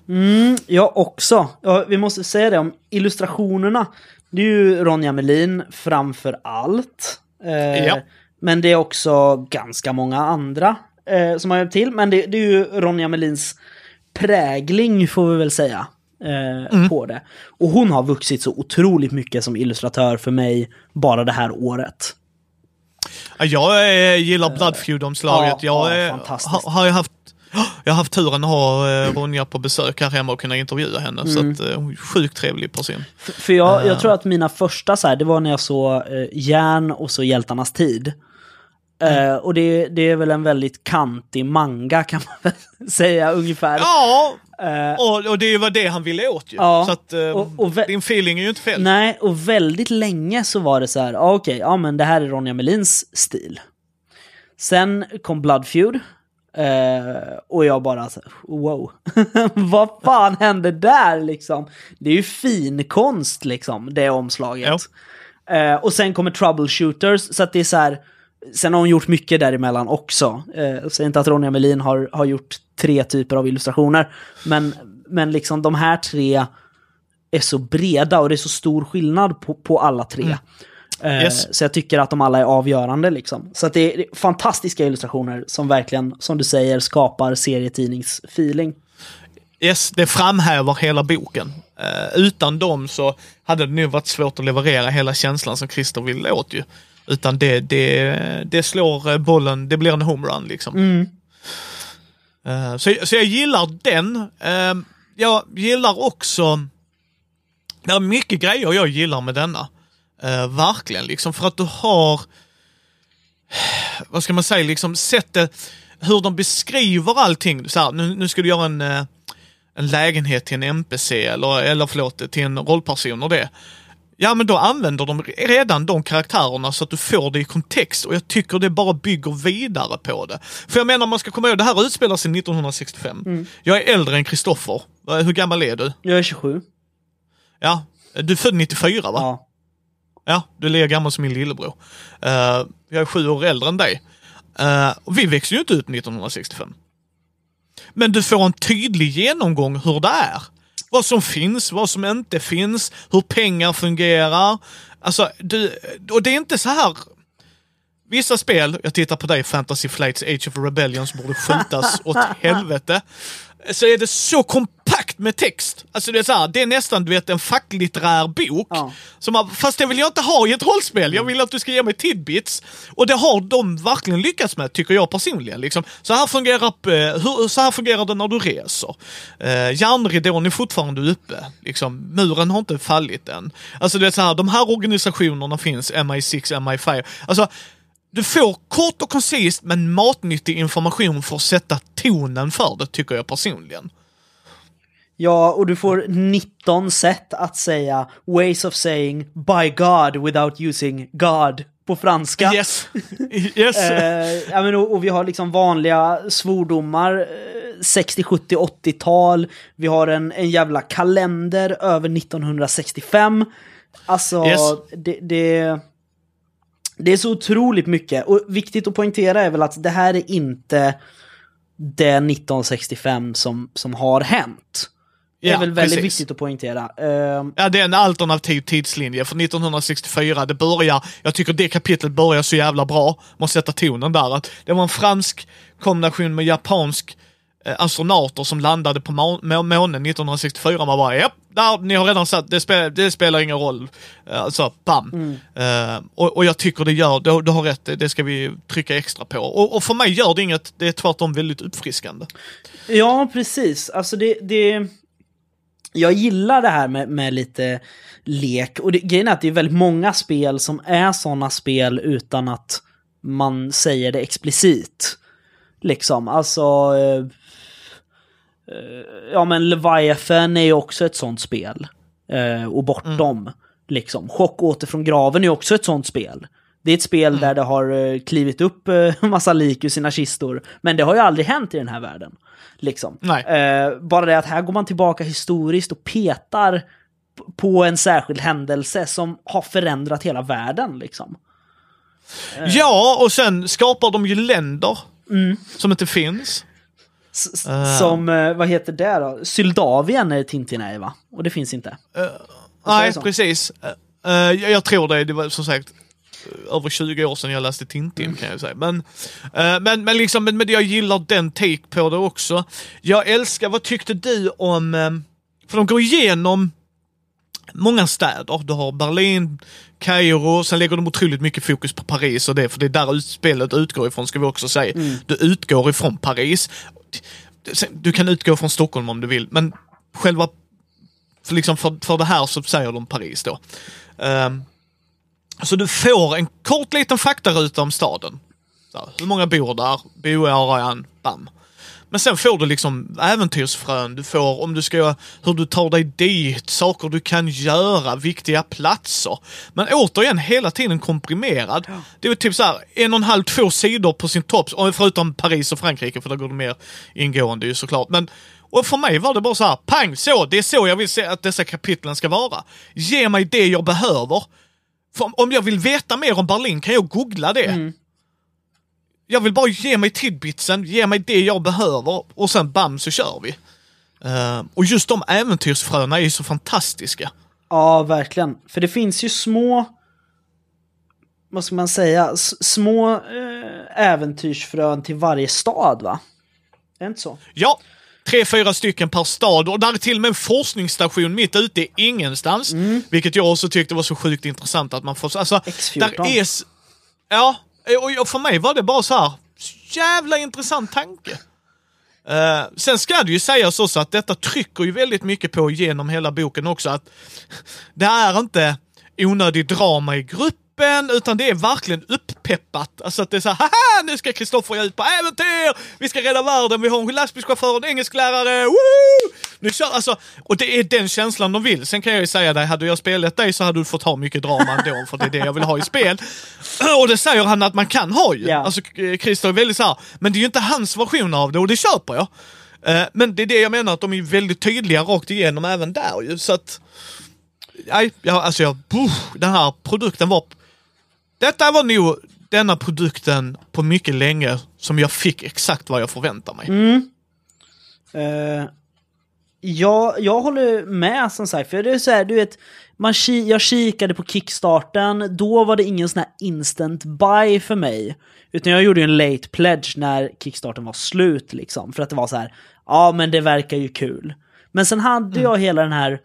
Jag också. Ja, vi måste säga det om illustrationerna. Det är ju Ronja Melin framför allt. Eh, Ja. Men det är också ganska många andra eh, som har hjälpt till. Men det, det är ju Ronja Melins prägling, får vi väl säga, eh, på det. Och hon har vuxit så otroligt mycket som illustratör för mig bara det här året. Ja, Jag eh, gillar Blood Feud-omslaget. ja, jag ja, eh, har, har ju haft jag har haft turen att ha eh, Ronja på besök här hemma och kunna intervjua henne. Så Mm. att, eh, hon är sjukt trevlig person. För- För jag, Eh. jag tror att mina första så här, det var när jag såg eh, Järn och så Hjältarnas tid. Mm. Eh, och det, det är väl en väldigt kantig manga kan man väl säga ungefär. Ja, Eh, och, och det var det han ville åt ju. Ja, Så att, eh, och- och din feeling är ju inte fel. Nej, och väldigt länge så var det så här, ah, okej, ja men det här är Ronja Melins stil. Sen kom Blood Feud. eh, och jag bara, wow, vad fan hände där liksom? Det är ju fin konst liksom, det omslaget. Eh, och sen kommer Troubleshooters, så att det är så här, sen har hon gjort mycket däremellan också. Uh, säger inte att Ronja Melin har, har gjort tre typer av illustrationer, men, men liksom de här tre är så breda och det är så stor skillnad på, på alla tre. Eh, Mm. Yes. Så jag tycker att de alla är avgörande liksom. Så att det är, det är fantastiska illustrationer som verkligen, som du säger, skapar serietidningsfeeling. Yes, det framhäver hela boken. Eh, utan dem så hade det nog varit svårt att leverera hela känslan som Christer vill åt ju. Utan det, det, det slår eh, bollen, det blir en homerun liksom. Eh, så, så jag gillar den. Eh, jag gillar också, det är mycket grejer jag gillar med denna. Eh, verkligen liksom, för att du har, vad ska man säga, liksom sättet, hur de beskriver allting. Så här, nu, nu ska du göra en, en lägenhet till en NPC eller, eller förlåt, till en rollperson och det. Ja men då använder de redan de karaktärerna så att du får det i kontext och jag tycker det bara bygger vidare på det. För jag menar man ska komma ihåg, det här utspelar sig 1965. Jag är äldre än Kristoffer. Hur gammal är du? Jag är 27. Ja, du är född 94 va? Ja. Ja, du är lika gammal som min lillebror. Eh, jag är sju år äldre än dig. Och vi växte ju inte ut 1965. Men du får en tydlig genomgång hur det är. Vad som finns, vad som inte finns, hur pengar fungerar. Alltså, du, och det är inte så här... Vissa spel, jag tittar på dig, Fantasy Flights Age of Rebellion, som borde skjutas åt helvete. Så är det så kompakt med text. Alltså det är så här, det är nästan du vet en facklitterär bok. Ja. Som har, fast det vill jag inte ha i ett rollspel. Jag vill att du ska ge mig tidbits. Och det har de verkligen lyckats med, tycker jag personligen. Liksom. Så, här fungerar, eh, hur, så här fungerar det när du reser. Eh, järnridån är fortfarande uppe. Liksom, muren har inte fallit än. Alltså det är så här, de här organisationerna finns, MI6, MI5. Alltså, du får kort och koncist men matnyttig information för att sätta tonen för det, tycker jag personligen. Ja, och du får 19 sätt att säga ways of saying by God without using God på franska. Yes. yes. Eh, ja, men, och, och vi har liksom vanliga svordomar, eh, 60, 70, 80-tal. Vi har en, en jävla kalender över 1965. Alltså, Yes. det, det, det är så otroligt mycket. Och viktigt att poängtera är väl att det här är inte det 1965 som, som har hänt. Det är Ja, väl väldigt precis. viktigt att poängtera. Eh, Ja, det är en alternativ tidslinje. För 1964, det börjar, jag tycker det kapitlet börjar så jävla bra. Måste sätta tonen där. Att det var en fransk kombination med japansk eh, astronauter som landade på må- må- månen 1964. Man bara, japp, där, ni har redan satt, det, spel, det spelar ingen roll. Eh, Alltså, bam. Eh, och, och jag tycker det gör, du, du har rätt, det, det ska vi trycka extra på. Och, och för mig gör det inget, det är tvärtom väldigt uppfriskande. Ja, precis. Alltså det... det... Jag gillar det här med, med lite lek. Och det, grejen är att det är väldigt många spel som är sådana spel utan att man säger det explicit. Liksom, alltså... Eh, eh, ja men Leviathan är ju också ett sånt spel. Eh, och Bortom. Liksom. Chock åter från graven är också ett sånt spel. Det är ett spel där det har eh, klivit upp eh, massa lik ur sina kistor. Men det har ju aldrig hänt i den här världen. Liksom. Nej. Eh, bara det att här går man tillbaka historiskt och petar på en särskild händelse som har förändrat hela världen. Liksom. Ja, och sen skapar de ju länder som inte finns. S- Eh. Som, eh, vad heter det då? Syldavien är Tintin är va? Och det finns inte. Nej, är så. precis. Eh, eh, jag, jag tror det. Det var som sagt eh, över 20 år sedan jag läste Tintin Mm. kan jag säga. Men, eh, men, men, liksom, men, men jag gillar den take på det också. Jag älskar, vad tyckte du om, eh, för de går igenom många städer. Du har Berlin, Kairo, sen lägger de otroligt mycket fokus på Paris och det, för det är där spelet utgår ifrån, ska vi också säga. Mm. Du utgår ifrån Paris. Du kan utgå från Stockholm om du vill, men själva, för, liksom för, för det här så säger de Paris då. Um, så du får en kort liten faktaruta om staden. Så, hur många bor där? Boarean, bam. Men sen får du liksom äventyrsfrön, du får om du ska, hur du tar dig dit, saker du kan göra, viktiga platser. Men återigen hela tiden komprimerad. Det är typ så här, en och en halv, två sidor på sin topp, förutom Paris och Frankrike för där går det mer ingående ju såklart. Men och för mig var det bara så här, pang, så, det är så jag vill se att dessa kapitlen ska vara. Ge mig det jag behöver. För om jag vill veta mer om Berlin kan jag googla det. Mm. Jag vill bara ge mig tidbitsen, ge mig det jag behöver och sen bam så kör vi. Uh, och just de äventyrsfröna är ju så fantastiska. Ja, verkligen. För det finns ju små, vad ska man säga, små äh, äventyrsfrön till varje stad va? Är det inte så? Ja, tre, fyra stycken per stad och där är till och med en forskningsstation mitt ute i ingenstans. Mm. Vilket jag också tyckte var så sjukt intressant att man får... Alltså, X14. Där är, ja, och för mig var det bara så här, jävla intressant tanke. Uh, sen ska det ju sägas också att detta trycker ju väldigt mycket på genom hela boken också att det är inte onödig drama i grupp peppen, utan det är verkligen upppeppat. Alltså att det är så här, haha, nu ska Kristoffer ut på äventyr! Vi ska rädda världen, vi har en lastbilschaufför, en engelsklärare, woo! Nu kör, alltså, och det är den känslan de vill. Sen kan jag ju säga dig, hade jag spelat dig så hade du fått ha mycket drama ändå, för det är det jag vill ha i spel. Och det säger han att man kan ha ju. Yeah. Alltså Christer är väldigt så här, men det är ju inte hans version av det och det köper jag. Eh, men det är det jag menar, att de är väldigt tydliga rakt igenom även där ju, så att... Nej, jag, alltså jag, den här produkten var detta var nog denna produkten på mycket länge som jag fick exakt vad jag förväntade mig. Mm. Uh, ja, jag håller med som sagt, för det är så här, du vet, man jag kikade på kickstarten, då var det ingen sån här instant buy för mig. Utan jag gjorde en late pledge när kickstarten var slut liksom, för att det var så här, ja men det verkar ju kul. Men sen hade mm. jag hela den här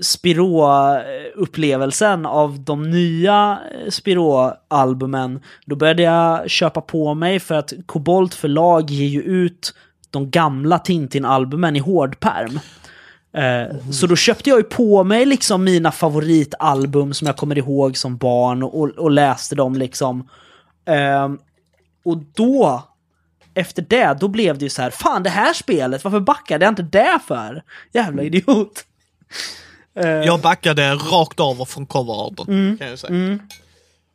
Spiro-upplevelsen av de nya eh, Spiro-albumen, då började jag köpa på mig för att Kobolt förlag ger ju ut de gamla Tintin-albumen i hårdperm. Mm. Så då köpte jag ju på mig liksom mina favoritalbum som jag kommer ihåg som barn och, och läste dem liksom. Ehm, och då, efter det, då blev det ju så här, fan det här spelet, varför backade jag inte det för? Jävla idiot. Eh. Jag backade rakt av från coverarten, mm. kan jag säga. Mm.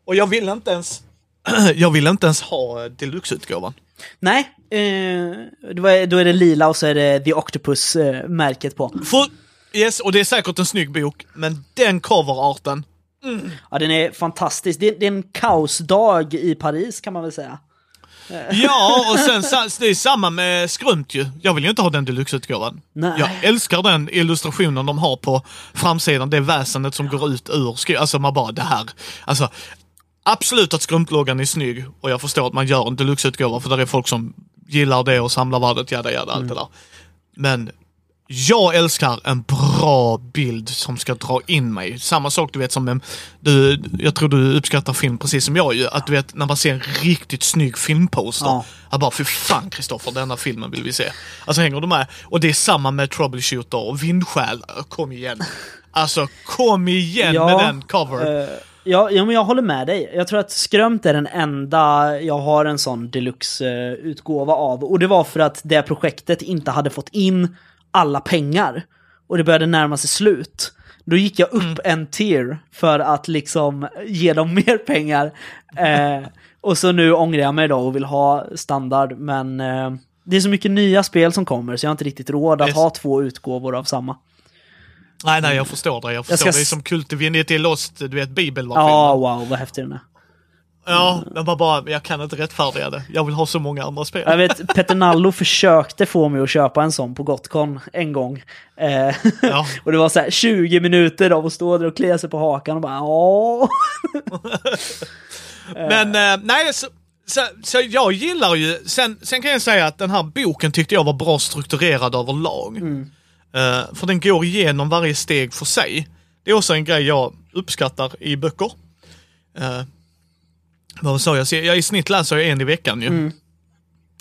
Och jag ville inte ens, jag ville inte ens ha deluxe-utgåvan. Nej, eh, då, är, då är det lila och så är det The Octopus-märket på. För, yes, och det är säkert en snygg bok, men den coverarten, mm. Ja, den är fantastisk. Det, det är en kaosdag i Paris kan man väl säga. Ja, och sen det är samma med Skrumt ju. Jag vill ju inte ha den deluxe-utgåvan. Jag älskar den illustrationen de har på framsidan, det väsendet som går ut ur skrumt. Alltså man bara, det här. Alltså, absolut att skrumploggan är snygg och jag förstår att man gör en deluxe-utgåva för det är folk som gillar det och samlar värdet, jada jada, allt mm. det där. Men jag älskar en bra bild som ska dra in mig. Samma sak du vet som, du, jag tror du uppskattar film precis som jag ju. Att du vet när man ser en riktigt snygg filmposter. Ja. Jag bara, för fan Kristoffer, denna filmen vill vi se. Alltså hänger du med? Och det är samma med Troubleshooter och Vindsjäl. Kom igen. Alltså kom igen ja, med den cover. Uh... Ja, ja, men jag håller med dig. Jag tror att Skrömt är den enda jag har en sån deluxe-utgåva av. Och det var för att det projektet inte hade fått in alla pengar och det började närma sig slut. Då gick jag upp mm. en tier för att liksom ge dem mer pengar. Eh, och så nu ångrar jag mig då och vill ha standard, men eh, det är så mycket nya spel som kommer så jag har inte riktigt råd att yes. ha två utgåvor av samma. Nej, nej, jag förstår det. Jag förstår. Jag ska... Det är som Kultivinity Lost, du vet, bibelversionen. Ja, wow, vad häftig den är. Ja, jag bara, bara, jag kan inte rättfärdiga det. Jag vill ha så många andra spel. Jag vet, Petter Nallo försökte få mig att köpa en sån på Gotcon en gång. Eh, ja. och det var så här 20 minuter av att stå där och klia sig på hakan och bara ja. Men eh, nej, så, så, så, jag gillar ju, sen, sen kan jag säga att den här boken tyckte jag var bra strukturerad överlag. Mm. Uh, för den går igenom varje steg för sig. Det är också en grej jag uppskattar i böcker. Vad sa jag? jag? I snitt läser jag en i veckan ju. Mm.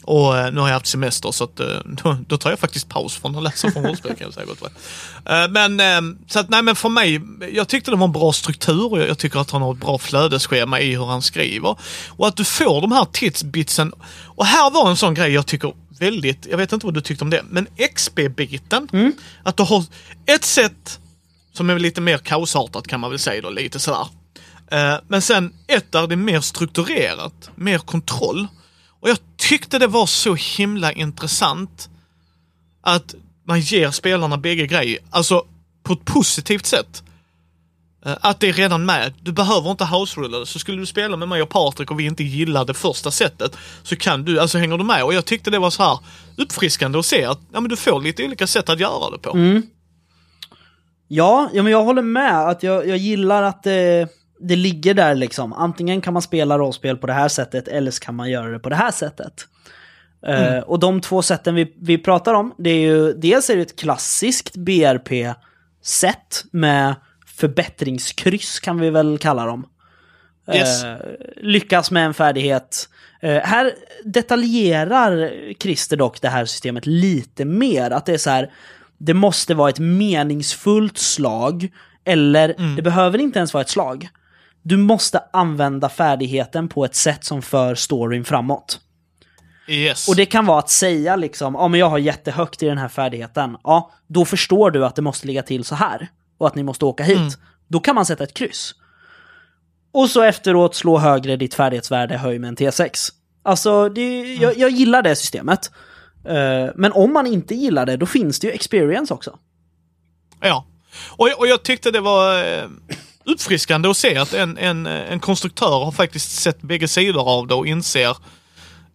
Och uh, nu har jag haft semester så att, uh, då, då, tar jag faktiskt paus från att läsa från rollspel kan jag säga. Uh, men, uh, så att, nej men för mig, jag tyckte det var en bra struktur och jag, jag tycker att han har ett bra flödesschema i hur han skriver. Och att du får de här tidsbitsen. Och här var en sån grej jag tycker väldigt, jag vet inte vad du tyckte om det, men XP-biten. Mm. Att du har ett sätt som är lite mer kaosartat kan man väl säga då, lite sådär. Eh, men sen ett där det är mer strukturerat, mer kontroll. Och jag tyckte det var så himla intressant att man ger spelarna bägge grejer, alltså på ett positivt sätt. Eh, att det är redan med. Du behöver inte house-rulla det. Så skulle du spela med mig och Patrik och vi inte gillar det första sättet så kan du, alltså hänger du med? Och jag tyckte det var så här uppfriskande att se att ja, men du får lite olika sätt att göra det på. Mm. Ja, ja men jag håller med. Att jag, jag gillar att det, det ligger där liksom. Antingen kan man spela rollspel på det här sättet eller så kan man göra det på det här sättet. Eh, mm. Uh, och de två sätten vi, vi pratar om, det är ju dels är det ett klassiskt BRP-sätt med förbättringskryss kan vi väl kalla dem. Yes. Uh, lyckas med en färdighet. Uh, här detaljerar Christer dock det här systemet lite mer. Att det är så här, det måste vara ett meningsfullt slag, eller mm. det behöver inte ens vara ett slag. Du måste använda färdigheten på ett sätt som för storyn framåt. Yes. Och det kan vara att säga liksom, ja men jag har jättehögt i den här färdigheten. Ja, då förstår du att det måste ligga till så här. Och att ni måste åka hit. Mm. Då kan man sätta ett kryss. Och så efteråt slå högre ditt färdighetsvärde, höj med en T6. Alltså, det, mm. jag, jag gillar det systemet. Uh, men om man inte gillar det, då finns det ju experience också. Ja, och, och jag tyckte det var uh, uppfriskande att se att en, en, en konstruktör har faktiskt sett bägge sidor av det och inser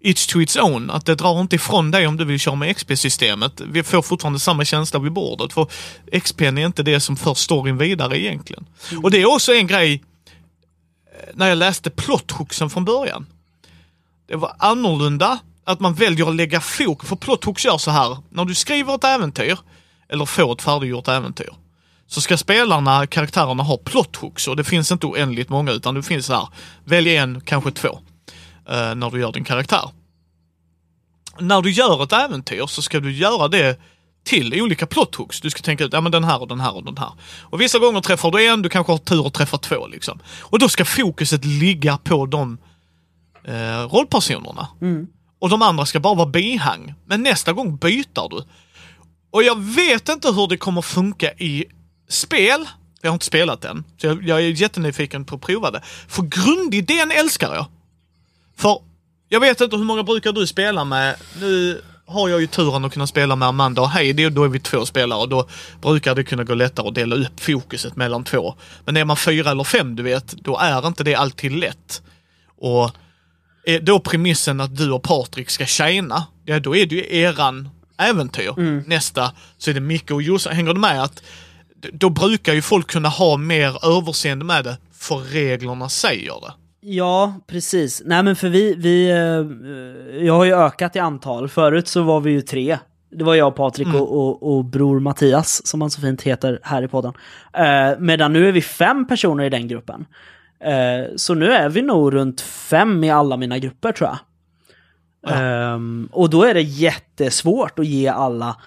It's to its own, att det drar inte ifrån dig om du vill köra med XP-systemet. Vi får fortfarande samma känsla vid bordet, för XP är inte det som för storyn vidare egentligen. Mm. Och det är också en grej, eh, när jag läste plothooksen från början. Det var annorlunda att man väljer att lägga fokus, för plothooks gör så här, när du skriver ett äventyr, eller får ett färdiggjort äventyr, så ska spelarna, karaktärerna ha plothooks och det finns inte oändligt många utan det finns här, välj en, kanske två, eh, när du gör din karaktär. När du gör ett äventyr så ska du göra det till olika plothooks. Du ska tänka ut, ja men den här och den här och den här. Och vissa gånger träffar du en, du kanske har tur och träffar två liksom. Och då ska fokuset ligga på de eh, rollpersonerna. Mm och de andra ska bara vara bihang. Men nästa gång byter du. Och jag vet inte hur det kommer funka i spel. Jag har inte spelat än, så jag, jag är jättenyfiken på att prova det. För grundidén älskar jag. För jag vet inte hur många brukar du spela med? Nu har jag ju turen att kunna spela med Amanda och Heidi då är vi två spelare och då brukar det kunna gå lättare att dela upp fokuset mellan två. Men är man fyra eller fem, du vet, då är inte det alltid lätt. Och är då premissen att du och Patrik ska tjäna, ja då är det ju eran äventyr. Mm. Nästa så är det Micke och Jossan. Hänger du med? att Då brukar ju folk kunna ha mer överseende med det, för reglerna säger det. Ja, precis. Nej men för vi, vi eh, jag har ju ökat i antal. Förut så var vi ju tre. Det var jag, Patrik mm. och, och, och, bror Mattias, som han så fint heter här i podden. Eh, medan nu är vi fem personer i den gruppen. Eh, så nu är vi nog runt fem i alla mina grupper tror jag. Ja. Um, och då är det jättesvårt att ge alla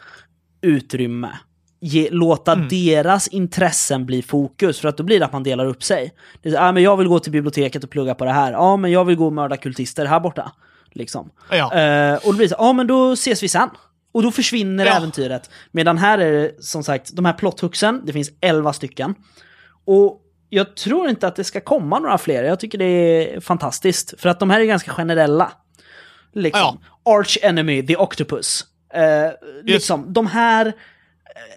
utrymme. Ge, låta mm. deras intressen bli fokus, för att då blir det att man delar upp sig. Det är, ah, men jag vill gå till biblioteket och plugga på det här. Ja, ah, men jag vill gå och mörda kultister här borta. Liksom. Ja. Uh, och då blir det så, ja ah, men då ses vi sen. Och då försvinner ja. äventyret. Medan här är det som sagt, de här plotthuxen, det finns elva stycken. Och jag tror inte att det ska komma några fler. Jag tycker det är fantastiskt. För att de här är ganska generella. Liksom. Ja. Arch Enemy, The Octopus. Eh, liksom, de här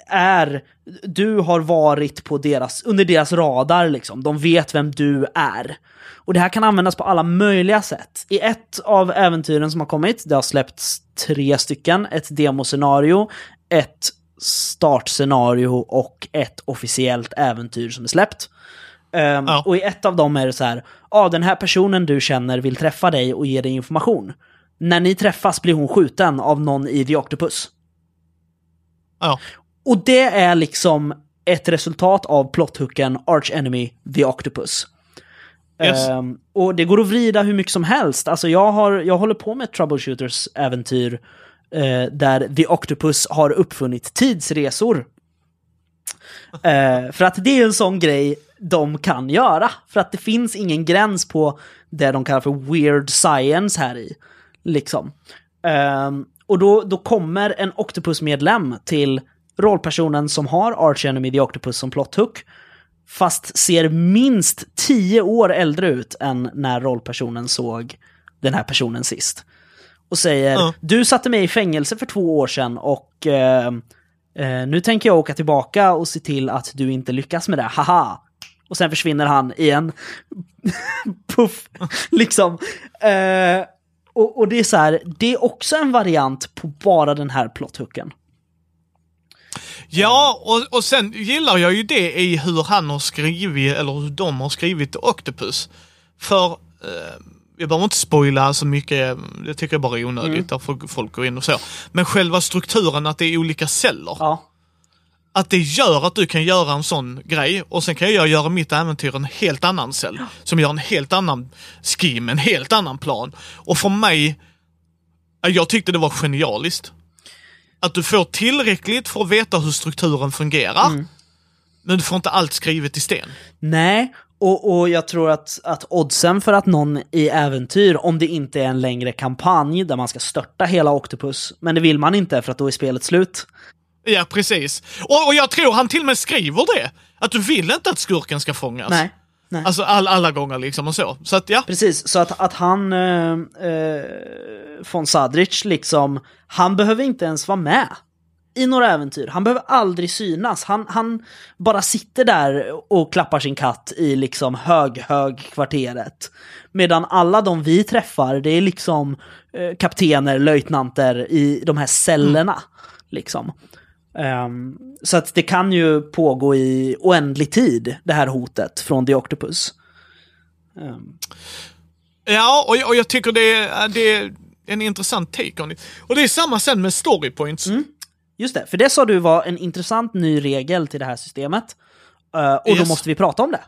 är... Du har varit på deras, under deras radar liksom. De vet vem du är. Och det här kan användas på alla möjliga sätt. I ett av äventyren som har kommit, det har släppts tre stycken, ett demoscenario, ett startscenario och ett officiellt äventyr som är släppt. Um, ja. Och i ett av dem är det så här, ja ah, den här personen du känner vill träffa dig och ge dig information. När ni träffas blir hon skjuten av någon i The Octopus. Ja. Och det är liksom ett resultat av plothooken Arch Enemy The Octopus. Yes. Ehm, och det går att vrida hur mycket som helst. Alltså jag, har, jag håller på med ett troubleshooters-äventyr eh, där The Octopus har uppfunnit tidsresor. Eh, för att det är en sån grej de kan göra. För att det finns ingen gräns på det de kallar för weird science här i. Liksom. Ehm, och då, då kommer en Octopus-medlem till rollpersonen som har Arch Enemy The Octopus som plothook. Fast ser minst tio år äldre ut än när rollpersonen såg den här personen sist. Och säger, Ja. du satte mig i fängelse för två år sedan och eh, eh, nu tänker jag åka tillbaka och se till att du inte lyckas med det, haha. Och sen försvinner han igen. Puff, liksom. Eh, och, och det är så här, det är också en variant på bara den här plotthooken. Ja, och, och sen gillar jag ju det i hur han har skrivit, eller hur de har skrivit Octopus. För, eh, jag behöver inte spoila så mycket, det tycker jag bara är onödigt, där får folk gå in och så. Men själva strukturen att det är olika celler. Ja. Att det gör att du kan göra en sån grej och sen kan jag göra mitt äventyr en helt annan cell. Som gör en helt annan scheme, en helt annan plan. Och för mig, ja, jag tyckte det var genialiskt. Att du får tillräckligt för att veta hur strukturen fungerar. Men du får inte allt skrivet i sten. Nej, och, och jag tror att, att oddsen för att någon i äventyr, om det inte är en längre kampanj där man ska störta hela Octopus, men det vill man inte för att då är spelet slut. Ja, precis. Och, och jag tror han till och med skriver det. Att du vill inte att skurken ska fångas. Nej. Nej. Alltså all, alla gånger liksom och så. Så att ja. Precis, så att, att han, eh, eh, von Sadrich, liksom, han behöver inte ens vara med i några äventyr. Han behöver aldrig synas. Han, han bara sitter där och klappar sin katt i liksom hög-hög-kvarteret. Medan alla de vi träffar, det är liksom eh, kaptener, löjtnanter i de här cellerna. Liksom. Ehm, så att det kan ju pågå i oändlig tid, det här hotet från The Octopus. Ehm, Ja, och, jag- och jag tycker det är, det är en intressant take on it. Och det är samma sen med story points. Just det, för det sa du var en intressant ny regel till det här systemet. Eh, och då Yes. måste vi prata om det.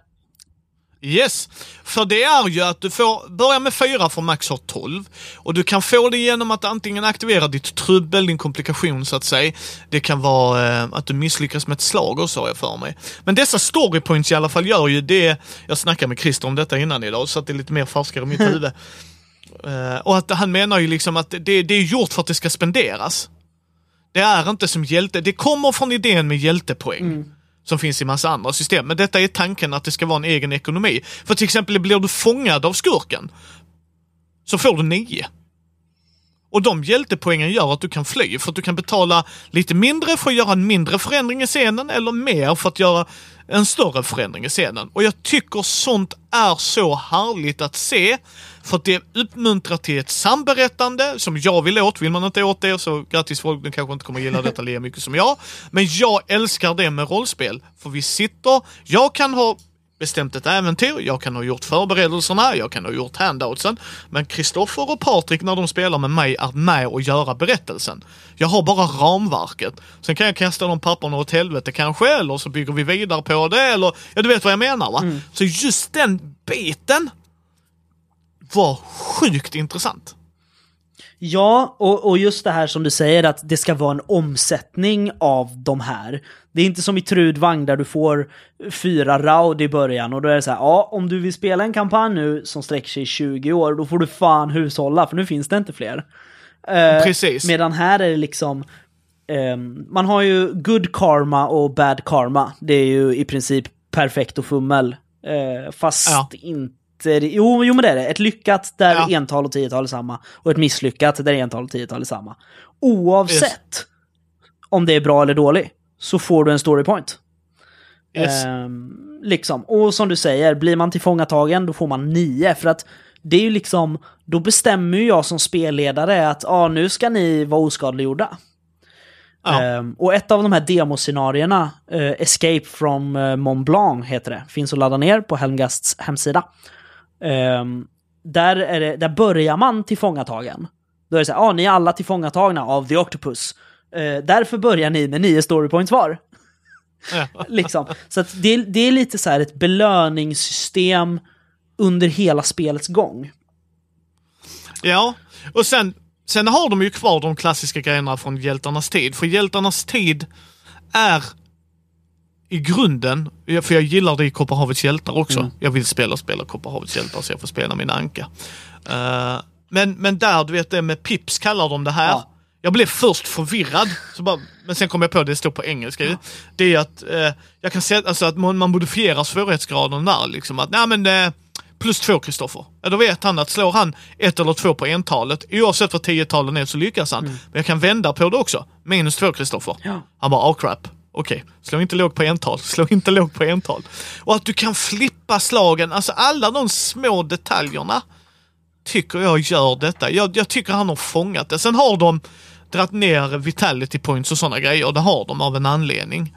Yes, för det är ju att du får börja med fyra för max har 12. Och du kan få det genom att antingen aktivera ditt trubbel, din komplikation så att säga. Det kan vara eh, att du misslyckas med ett slag och så har jag för mig. Men dessa story points i alla fall gör ju det, jag snackade med Christer om detta innan idag så att det är lite mer färskare i mitt huvud. Eh, och att han menar ju liksom att det, det är gjort för att det ska spenderas. Det är inte som hjälte, det kommer från idén med hjältepoäng. Som finns i massa andra system. Men detta är tanken att det ska vara en egen ekonomi. För till exempel blir du fångad av skurken. Så får du nio. Och de hjältepoängen gör att du kan fly, för att du kan betala lite mindre för att göra en mindre förändring i scenen, eller mer för att göra en större förändring i scenen. Och jag tycker sånt är så härligt att se, för att det uppmuntrar till ett samberättande som jag vill åt. Vill man inte åt det så grattis folk, ni kanske inte kommer gilla detta lika mycket som jag. Men jag älskar det med rollspel, för vi sitter, jag kan ha bestämt ett äventyr, jag kan ha gjort förberedelserna, jag kan ha gjort handoutsen. Men Kristoffer och Patrik när de spelar med mig är med och göra berättelsen. Jag har bara ramverket. Sen kan jag kasta de papperna åt helvete kanske, eller så bygger vi vidare på det, eller ja du vet vad jag menar va? Så just den biten var sjukt intressant. Ja, och, och just det här som du säger att det ska vara en omsättning av de här. Det är inte som i Trudvang där du får fyra raud i början och då är det så här, ja, om du vill spela en kampanj nu som sträcker sig i 20 år, då får du fan hushålla för nu finns det inte fler. Eh, Precis. Medan här är det liksom, ehm, man har ju good karma och bad karma. Det är ju i princip perfekt och fummel. Eh, fast Ja. inte... Jo, jo, men det är det. Ett lyckat där Ja. ental och tiotal är samma. Och ett misslyckat där ental och tiotal är samma. Oavsett om det är bra eller dåligt så får du en story point. Yes. Ehm, liksom. Och som du säger, blir man tillfångatagen då får man nio. För att det är ju liksom, då bestämmer ju jag som spelledare att ah, nu ska ni vara oskadliggjorda. Ja. Ehm, och ett av de här demoscenarierna, eh, Escape from eh, Mont Blanc heter det, finns att ladda ner på Helmgasts hemsida. Ehm, där, är det, där börjar man tillfångatagen. Då är det så här, ah, ni är alla tillfångatagna av The Octopus. Eh, därför börjar ni med nio story points var. Liksom. Så det, det är lite så här ett belöningssystem under hela spelets gång. Ja, och sen, sen har de ju kvar de klassiska grejerna från hjältarnas tid. För hjältarnas tid är i grunden, för jag gillar det i Kopparhavets hjältar också. Mm. Jag vill spela spela Kopparhavets hjältar så jag får spela min anka. Eh, men, men där, du vet det med pips kallar de det här. Ja. Jag blev först förvirrad, så bara, men sen kom jag på det, det står på engelska ju. Det är att eh, jag kan säga alltså att man, man modifierar svårighetsgraden där liksom. Att, nej men eh, plus två Kristoffer. Ja, då vet han att slår han ett eller två på entalet, oavsett vad tiotalen är så lyckas han. Men jag kan vända på det också. Minus två Kristoffer. Ja. Han bara, oh crap. Okej, slå inte lågt på ental, slå inte lågt på ental. Och att du kan flippa slagen, alltså alla de små detaljerna tycker jag gör detta. Jag, jag tycker han har fångat det. Sen har de dragit ner vitality points och sådana grejer. Det har de av en anledning.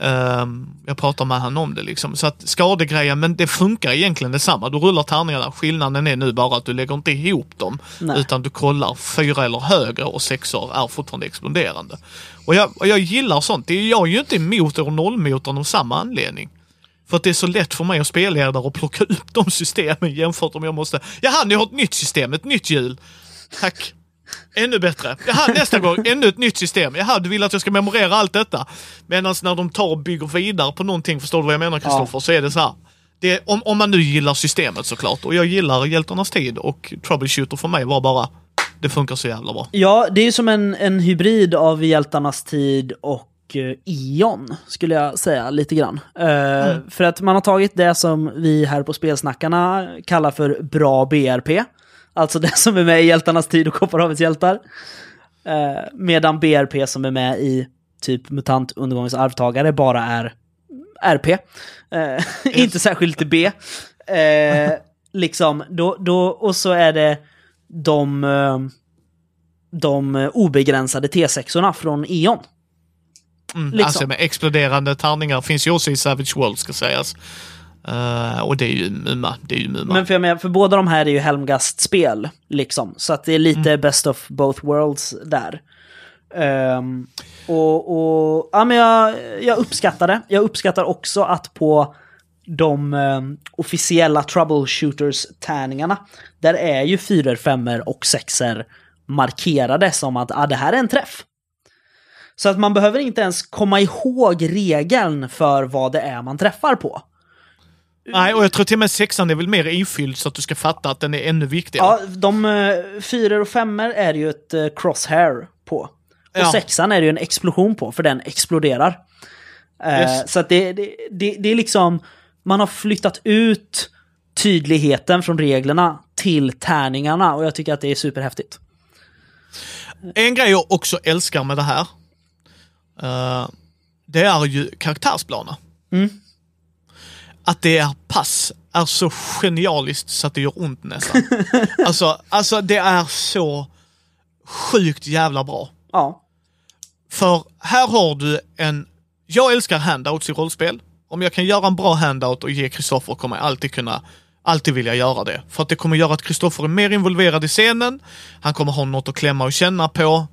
Ehm, jag pratar med han om det liksom. Så att skadegrejen, men det funkar egentligen detsamma. Du rullar tärningarna. Skillnaden är nu bara att du lägger inte ihop dem. Nej. Utan du kollar fyra eller högre och sexor är fortfarande exploderande. Och jag, och jag gillar sånt. Det är, jag är ju inte emot eller nollmotorn av samma anledning. För att det är så lätt för mig att spelleda och plocka upp de systemen jämfört om jag måste... Jaha, ni har ett nytt system, ett nytt hjul. Tack. Ännu bättre. Jaha, nästa gång, ännu ett nytt system. Jaha, du vill att jag ska memorera allt detta. Medan när de tar och bygger vidare på någonting, förstår du vad jag menar Kristoffer, så är det så här. Det om, om man nu gillar systemet såklart. Och jag gillar Hjältarnas tid och Troubleshooter för mig var bara, det funkar så jävla bra. Ja, det är som en, en hybrid av Hjältarnas tid och eh, Ion, skulle jag säga lite grann. Eh, För att man har tagit det som vi här på Spelsnackarna kallar för bra BRP. Alltså det som är med i Hjältarnas tid och Kopparhavets hjältar. Eh, medan BRP som är med i typ MUTANT undergångens arvtagare bara är RP. Eh, inte särskilt B. Eh, liksom, då, då, och så är det de, eh, de obegränsade T6orna från E.ON. Mm, Liksom. Alltså med exploderande tärningar finns ju också i Savage World ska sägas. Eh, och det är ju Muma. Det är ju Muma. Men för, jag menar, för båda de här är ju Helmgast-spel, liksom. Så att det är lite best of both worlds där. Ehm, och, och ja, men jag, jag uppskattar det. Jag uppskattar också att på de um, officiella troubleshooters-tärningarna, där är ju fyror, femmor och sexor markerade som att ah, det här är en träff. Så att man behöver inte ens komma ihåg regeln för vad det är man träffar på. Nej, och jag tror till och med sexan är väl mer ifylld så att du ska fatta att den är ännu viktigare. Ja, de uh, fyror och femmor är ju ett uh, crosshair på. Och Ja. sexan är det ju en explosion på, för den exploderar. Eh, Yes. Så att det, det, det, det är liksom, man har flyttat ut tydligheten från reglerna till tärningarna och jag tycker att det är superhäftigt. En grej jag också älskar med det här, eh, det är ju karaktärsplaner. Mm. Att det är pass är så genialiskt så att det gör ont nästan. alltså, alltså det är så sjukt jävla bra. Ja, För här har du en... Jag älskar handouts i rollspel. Om jag kan göra en bra handout och ge Kristoffer kommer jag alltid kunna alltid vilja göra det. För att det kommer göra att Kristoffer är mer involverad i scenen. Han kommer ha något att klämma och känna på.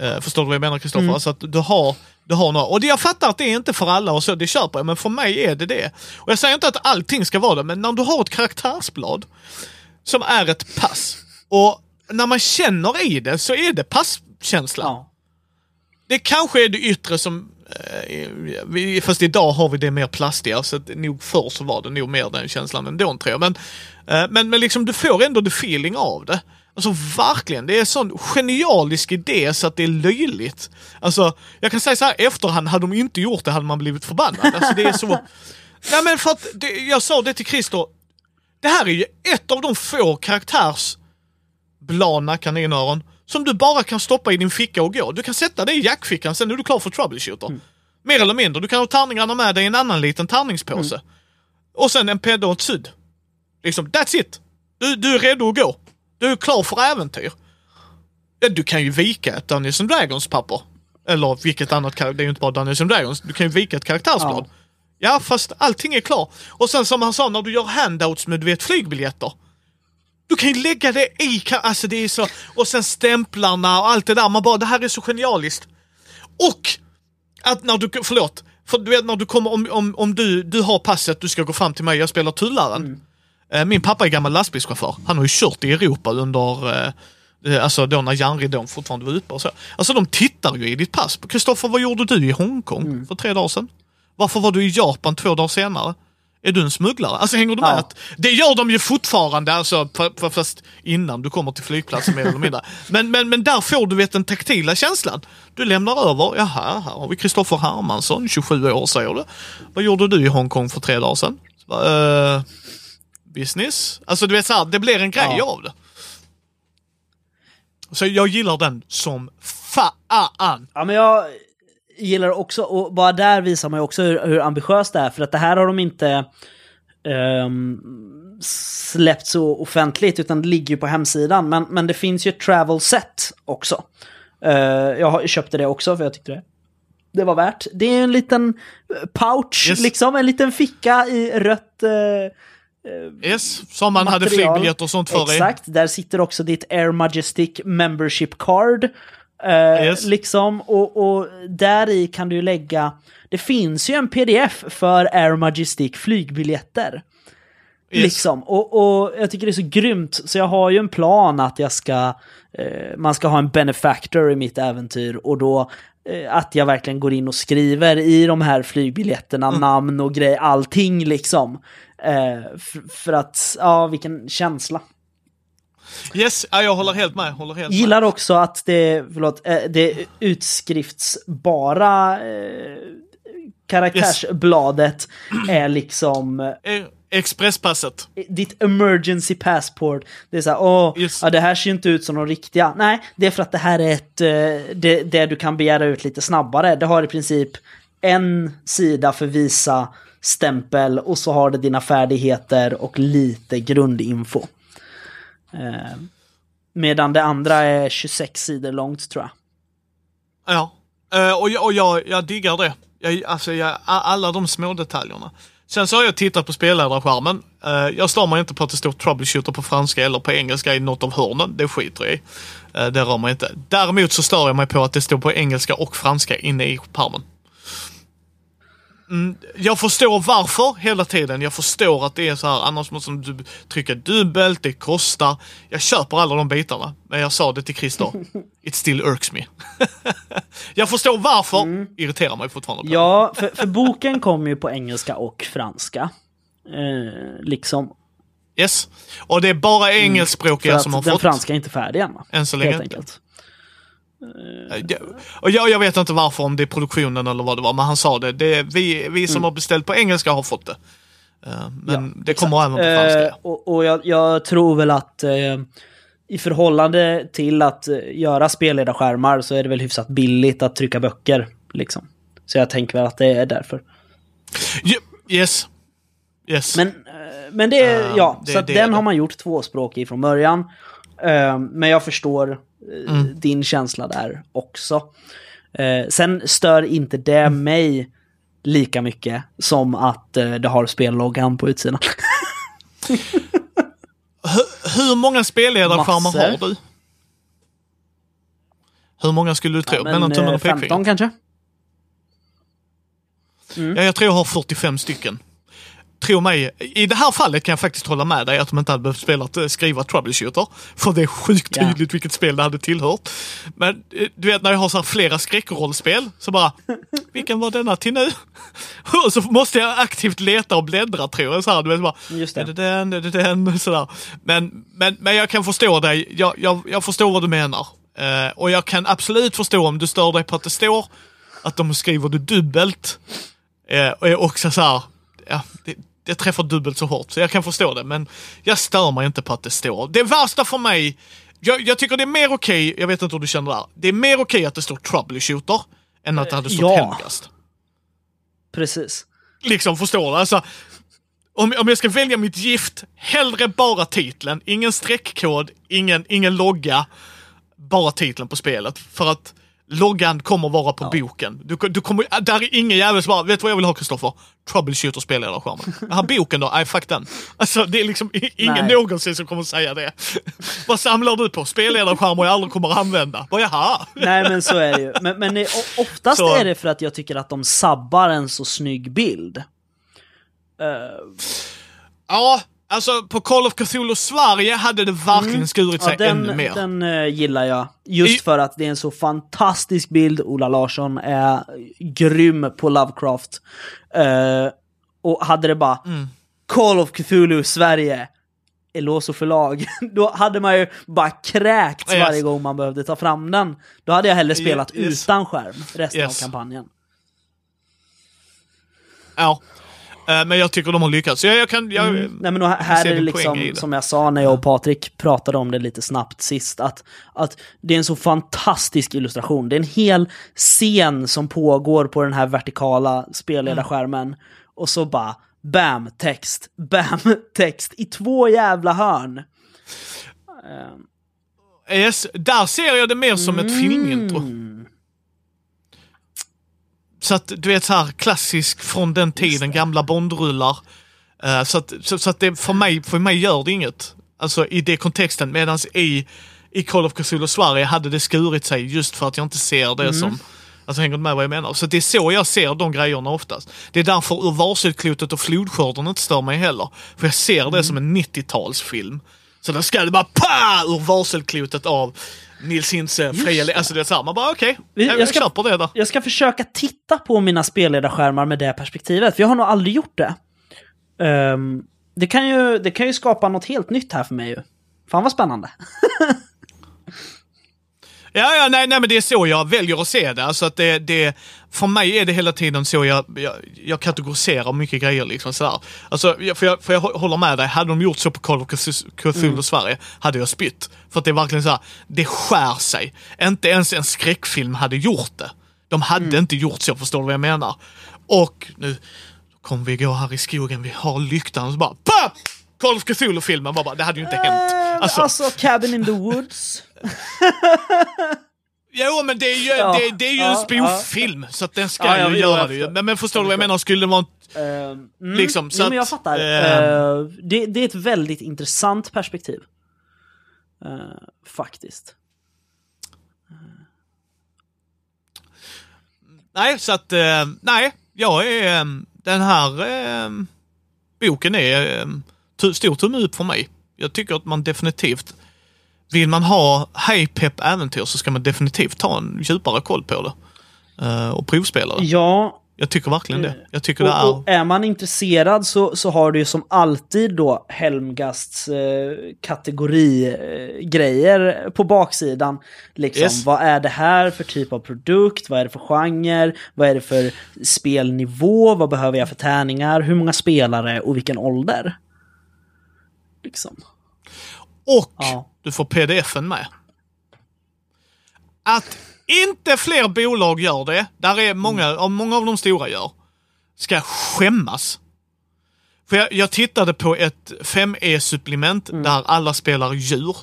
Eh, förstår du vad jag menar Kristoffer? Alltså att du har, du har något. Och det, jag fattar att det är inte för alla och så, det köper jag. Men för mig är det det. Och jag säger inte att allting ska vara det, men när du har ett karaktärsblad som är ett pass. Och när man känner i det så är det passkänsla. ja. Det kanske är det yttre som... Eh, fast idag har vi det mer plastiga, så att nog förr så var det nog mer den känslan ändå tror jag. Men, eh, men, men liksom du får ändå the feeling av det. Alltså verkligen, det är en sån genialisk idé så att det är löjligt. Alltså, jag kan säga så här efterhand, hade de inte gjort det hade man blivit förbannad. Alltså det är så... Nej men för att, det, jag sa det till Christer, det här är ju ett av de få karaktärsblana kaninöron som du bara kan stoppa i din ficka och gå. Du kan sätta det i jackfickan, sen är du klar för troubleshooter. Mer eller mindre. Du kan ha tärningarna med dig i en annan liten tärningspåse. Och sen en pedda och ett sudd. Liksom, that's it! Du, du är redo att gå. Du är klar för äventyr. Ja, du kan ju vika ett Dungeons and Dragons papper. Eller vilket annat, det är ju inte bara Dungeons and Dragons. Du kan ju vika ett karaktärsblad. Ja. fast allting är klart. Och sen som han sa, när du gör handouts med du vet, flygbiljetter. Du kan ju lägga det i, alltså det är så, och sen stämplarna och allt det där. Man bara, det här är så genialiskt. Och att när du, förlåt, För du vet när du kommer, om, om, om du, du har passet, du ska gå fram till mig, jag spelar tullaren. Eh, Min pappa är gammal lastbilschaufför. Han har ju kört i Europa under, eh, eh, alltså då när järnridån fortfarande var uppe och så. Alltså de tittar ju i ditt pass. Kristoffer, vad gjorde du i Hongkong för tre dagar sedan? Varför var du i Japan två dagar senare? Är du en smugglare? Alltså hänger du med? Ja. Det gör de ju fortfarande, alltså, fast innan du kommer till flygplatsen mer eller mindre. Men, men, men där får du vet den taktila känslan. Du lämnar över, jaha, här har vi Kristoffer Hermansson, 27 år säger du. Vad gjorde du i Hongkong för tre dagar sedan? Så "Eh, business? Alltså du vet såhär, det blir en grej Ja. av det. Så jag gillar den som fan. Ja, men jag gillar också, och bara där visar man ju också hur, hur ambitiöst det är, för att det här har de inte ehm, släppt så offentligt, utan det ligger ju på hemsidan. Men, men det finns ju ett travel set också. Eh, jag köpte det också, för jag tyckte det, det var värt. Det är en liten pouch, Yes. liksom, en liten ficka i rött eh, Yes, som man hade material. flygbiljetter och sånt för Exakt, där sitter också ditt Air Majestic Membership Card. Eh, Yes. Liksom, och, och där i kan du lägga... Det finns ju en pdf för Air Majestic flygbiljetter. Yes. Liksom. Och, och jag tycker det är så grymt, så jag har ju en plan att jag ska... Eh, man ska ha en benefactor i mitt äventyr och då eh, att jag verkligen går in och skriver i de här flygbiljetterna, Mm. namn och grej, allting liksom. Eh, för, för att, ja, vilken känsla. Yes, ja, jag håller helt med. Håller helt med. Gillar också att det, förlåt, eh, det utskriftsbara eh, karaktärsbladet är liksom Expresspasset. ditt emergency passport. Det är så här, åh, Yes. ja, det här ser ju inte ut som de riktiga. Nej, det är för att det här är ett, det, det du kan begära ut lite snabbare. Det har i princip en sida för visa stämpel och så har det dina färdigheter och lite grundinfo. Eh, medan det andra är 26 sidor långt tror jag. Ja. Eh, och jag, och jag, jag diggar det. Jag, alltså, jag, alla de små detaljerna. Sen så har jag tittat på spelledarskärmen. Uh, jag stör mig inte på att det står troubleshooter på franska eller på engelska i något av hörnen. Det skiter jag i. Uh, det rör mig inte. Däremot så stör jag mig på att det står på engelska och franska inne i pärmen. Mm, jag förstår varför hela tiden. Jag förstår att det är så här. Annars måste du trycka dubbelt, det kostar. Jag köper alla de bitarna. Men jag sa det till Christer. It still irks me. jag förstår varför. Irriterar mig fortfarande. Ja, för, för boken kommer ju på engelska och franska. Eh, liksom. Yes. Och det är bara För engelskspråkiga att som har den fått. franska är inte färdig än va? Än så länge Helt enkelt. Ja, Och jag, jag vet inte varför, om det är produktionen eller vad det var, men han sa det. det vi, vi som har beställt på engelska har fått det. Eh, men Mm. Ja, det kommer även på Eh, franska. och och jag, jag tror väl att eh, i förhållande till att eh, göra spelledarskärmar så är det väl hyfsat billigt att trycka böcker. Liksom. Så jag tänker väl att det är därför. Yes. Yes. Men, eh, men det är, Ja, det- så det den det. har man gjort tvåspråkig från början. Eh, men jag förstår eh, Mm. din känsla där också. Eh, sen stör inte det Mm. mig lika mycket som att eh, det har spelloggan på utsidan. Hur, hur många spelledarskärmar har du? Hur många skulle du tro? Ja, Mellan men tummen eh, och 15 pekfingret? kanske? Ja, jag tror jag har 45 stycken. Tro mig, i det här fallet kan jag faktiskt hålla med dig att de inte hade behövt spela, eh, skriva troubleshooter. För det är sjukt Ja. tydligt vilket spel det hade tillhört. Men eh, du vet när jag har så flera skräckrollspel, så bara, vilken var denna till nu? Och så måste jag aktivt leta och bläddra tror jag. Så här, du vet, bara, Just det. Är det den? Är det den? Sådär. Men, men, men jag kan förstå dig. Jag, jag, jag förstår vad du menar. Eh, och jag kan absolut förstå om du stör dig på att det står att de skriver det dubbelt. Eh, och också så här, ja, det, det träffar dubbelt så hårt. Så jag kan förstå det, men jag stör mig inte på att det står. Det värsta för mig, jag, jag tycker det är mer okej, jag vet inte hur du känner där. Det är mer okej att det står troubleshooter än att det hade stått ja. hemkast. Precis. Liksom, förstår du? Alltså, om, om jag ska välja mitt gift, hellre bara titeln. Ingen streckkod, ingen, ingen logga. Bara titeln på spelet. För att loggan kommer vara på boken. Du, du kommer, där är ingen jävel som bara, vet du vad jag vill ha Kristoffer? Troubleshooter spelledarskärmen. Jaha, boken då? Nej, fuck den. Alltså det är liksom ingen Nej. någonsin som kommer säga det. vad samlar du på? Spelledarskärmar jag aldrig kommer att använda. Bara jaha? Nej men så är det ju. Men, men oftast så. är det för att jag tycker att de sabbar en så snygg bild. Uh... Ja, Alltså på Call of Cthulhu Sverige hade det verkligen mm. skurit sig ja, den, ännu mer. Den uh, gillar jag. Just I... för att det är en så fantastisk bild. Ola Larsson är grym på Lovecraft. Uh, och hade det bara mm. Call of Cthulhu Sverige, Eloso förlag, då hade man ju bara kräkts yes. varje gång man behövde ta fram den. Då hade jag hellre spelat yes. utan skärm resten yes. av kampanjen. Ja, men jag tycker de har lyckats. Jag, jag kan, jag, mm. Nej, men här är det liksom, som jag sa när jag och Patrik pratade om det lite snabbt sist, att, att det är en så fantastisk illustration. Det är en hel scen som pågår på den här vertikala spelledarskärmen. Mm. Och så bara, bam, text, bam, text i två jävla hörn. Yes, där ser jag det mer som mm. ett filmintro. Så att du vet så här klassisk från den tiden, gamla Bondrullar. Uh, så att, så, så, att det för mig, för mig gör det inget. Alltså i det kontexten. Medan i, i Call of Cthulhu Sverige hade det skurit sig just för att jag inte ser det mm. som Alltså hänger du med vad jag menar? Så det är så jag ser de grejerna oftast. Det är därför ur Varselklotet och Flodskörden inte stör mig heller. För jag ser det mm. som en 90-talsfilm. Så då ska det bara pa ur Varselklotet av Nils Hintze, Freja, alltså det är man bara okej, okay, jag, jag, ska, köper det då. Jag ska försöka titta på mina spelledarskärmar med det perspektivet, för jag har nog aldrig gjort det. Um, det, kan ju, det kan ju skapa något helt nytt här för mig ju. Fan vad spännande. Ja, ja, nej, nej, men det är så jag väljer att se det. Alltså att det, det, för mig är det hela tiden så jag, jag, jag kategoriserar mycket grejer. Liksom sådär. Alltså, för, jag, för jag håller med dig, hade de gjort så på Call of Cthulhu mm. Sverige hade jag spytt. För att det är verkligen så det skär sig. Inte ens en skräckfilm hade gjort det. De hade mm. inte gjort så, förstår du vad jag menar? Och nu kommer vi gå här i skogen, vi har lyktan och så bara BAM! Call of Cthulhu-filmen var bara, det hade ju inte äh, hänt. Alltså, alltså Cabin in the Woods. Jo, men det är ju, ja, det, det, är ju ja, en spoof-film, ja. så att den ska ja, ju göra det. Men, men förstår du vad jag menar? Skulle det vara uh, mm, liksom, så jo, men jag fattar. Uh, det, det, är ett väldigt intressant perspektiv. Uh, faktiskt. Nej, så att, nej, jag är, den här boken är stor tumme upp för mig. Jag tycker att man definitivt vill man ha hej pepp äventyr så ska man definitivt ta en djupare koll på det. Uh, och provspela det. Ja. Jag tycker verkligen det. Jag tycker och, det är... Och är man intresserad så, så har du ju som alltid då Helmgasts eh, kategorigrejer eh, på baksidan. Liksom, yes. vad är det här för typ av produkt? Vad är det för genre? Vad är det för spelnivå? Vad behöver jag för tärningar? Hur många spelare och vilken ålder? Liksom. Och ja. du får pdfen med. Att inte fler bolag gör det, där är många, mm. många av de stora gör, ska skämmas. För jag, jag tittade på ett 5E-supplement mm. där alla spelar djur.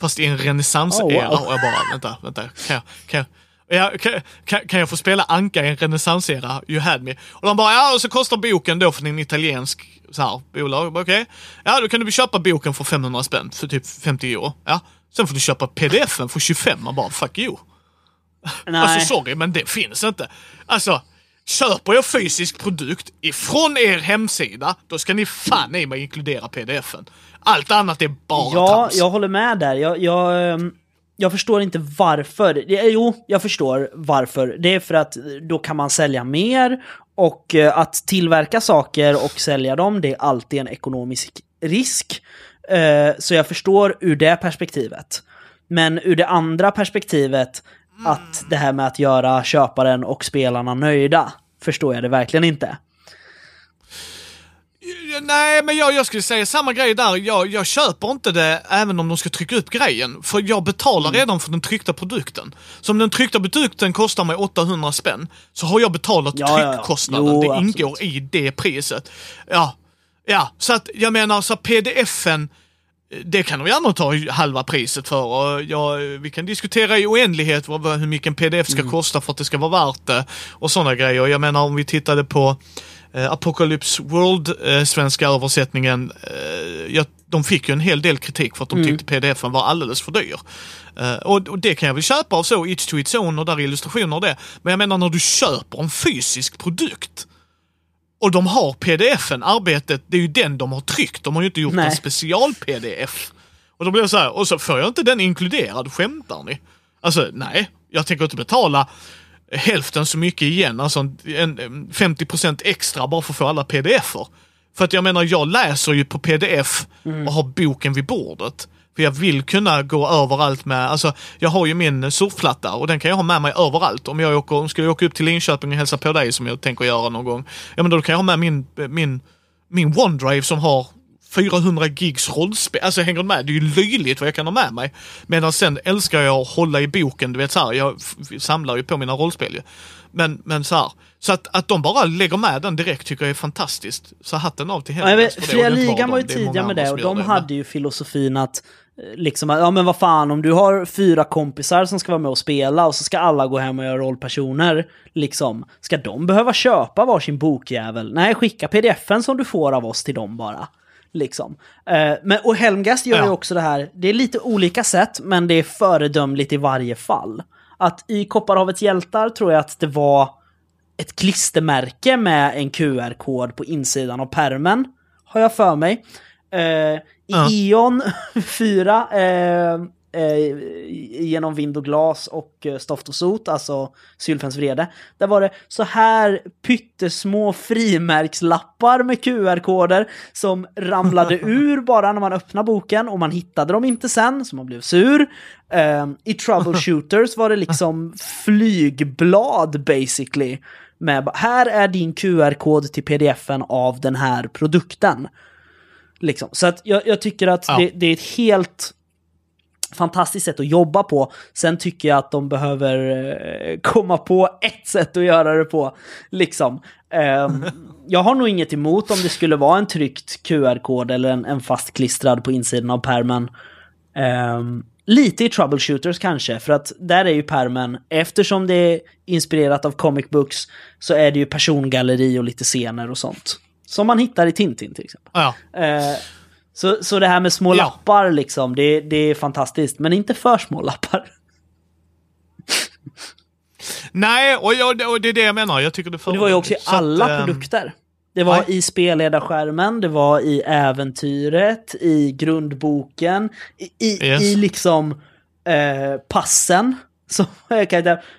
Fast i en renässansera. Oh, wow. Och jag bara, vänta, vänta. Kan jag, kan jag, Ja, kan, kan, kan, jag få spela Anka i en renässansera? You had me. Och de bara, ja och så kostar boken då för en italiensk så här, bolag. Okej. Okay. Ja, då kan du köpa boken för 500 spänn, för typ 50 euro. Ja. Sen får du köpa pdfen för 25. Man bara, fuck you. Nej. Alltså sorry, men det finns inte. Alltså, köper jag fysisk produkt ifrån er hemsida, då ska ni fan i mig inkludera pdfen. Allt annat är bara Ja, trams. jag håller med där. Jag, jag, ehm, jag förstår inte varför. Eh, jo, jag förstår varför. Det är för att då kan man sälja mer och eh, att tillverka saker och sälja dem, det är alltid en ekonomisk risk. Eh, så jag förstår ur det perspektivet. Men ur det andra perspektivet, att det här med att göra köparen och spelarna nöjda, förstår jag det verkligen inte. Nej, men jag, jag skulle säga samma grej där. Jag, jag köper inte det även om de ska trycka upp grejen. För jag betalar mm. redan för den tryckta produkten. Så om den tryckta produkten kostar mig 800 spänn, så har jag betalat ja, tryckkostnaden. Ja, ja. Jo, det absolut. ingår i det priset. Ja, ja, så att jag menar så pdfen det kan de gärna ta halva priset för. Och ja, vi kan diskutera i oändlighet vad, hur mycket en pdf ska mm. kosta för att det ska vara värt det. Och sådana grejer. Jag menar om vi tittade på eh, Apocalypse World, eh, svenska översättningen. Eh, ja, de fick ju en hel del kritik för att de mm. tyckte pdfen var alldeles för dyr. Uh, och, och, det kan jag väl köpa av så, It's to its own och där är illustrationer och det. Men jag menar när du köper en fysisk produkt och de har pdfen, arbetet, det är ju den de har tryckt. De har ju inte gjort Nej. en special-pdf. Och då blir det så här, och så får jag inte den inkluderad, skämtar ni? Alltså nej, jag tänker inte betala hälften så mycket igen, alltså en, en 50% extra bara för att få alla pdf-er. För att jag menar, jag läser ju på pdf mm. och har boken vid bordet. För jag vill kunna gå överallt med, alltså jag har ju min surfplatta och den kan jag ha med mig överallt. Om jag åker, ska jag åka upp till Linköping och hälsa på dig som jag tänker göra någon gång. Ja men då kan jag ha med min, min, min OneDrive som har 400 gigs rollspel. Alltså hänger du med? Det är ju löjligt vad jag kan ha med mig. Medan sen älskar jag att hålla i boken, du vet så här, jag samlar ju på mina rollspel ju. Men, men så här, så att, att de bara lägger med den direkt tycker jag är fantastiskt. Så hatten av till. Ja, Fria Ligan var ju tidiga med det och de hade men... ju filosofin att eh, liksom, ja men vad fan om du har fyra kompisar som ska vara med och spela och så ska alla gå hem och göra rollpersoner, liksom, ska de behöva köpa varsin bokjävel? Nej, skicka pdfen som du får av oss till dem bara. Liksom. Uh, men, och Helmgast gör ja. ju också det här, det är lite olika sätt, men det är föredömligt i varje fall. Att i Kopparhavets hjältar tror jag att det var ett klistermärke med en QR-kod på insidan av permen. Har jag för mig. Uh, I ja. Eon 4, uh, eh, genom vind och glas och eh, stoft och sot, alltså Sylfens vrede. Där var det så här pyttesmå frimärkslappar med QR-koder som ramlade ur bara när man öppnade boken och man hittade dem inte sen, så man blev sur. Eh, I Troubleshooters var det liksom flygblad basically. Med här är din QR-kod till pdfen av den här produkten. Liksom. Så att jag, jag tycker att ja. det, det, är ett helt fantastiskt sätt att jobba på. Sen tycker jag att de behöver eh, komma på ett sätt att göra det på. Liksom. Um, jag har nog inget emot om det skulle vara en tryckt QR-kod eller en, en fastklistrad på insidan av permen. Um, lite i troubleshooters kanske, för att där är ju permen, eftersom det är inspirerat av comic books, så är det ju persongalleri och lite scener och sånt. Som man hittar i Tintin till exempel. Ja. Så, så det här med små ja. lappar liksom, det, det är fantastiskt. Men inte för små lappar. Nej, och, jag, och det är det jag menar. Jag tycker det, det var ju också i alla att, ehm, produkter. Det var nej. i spelledarskärmen, det var i äventyret, i grundboken, i, i, yes. i liksom eh, passen. Som,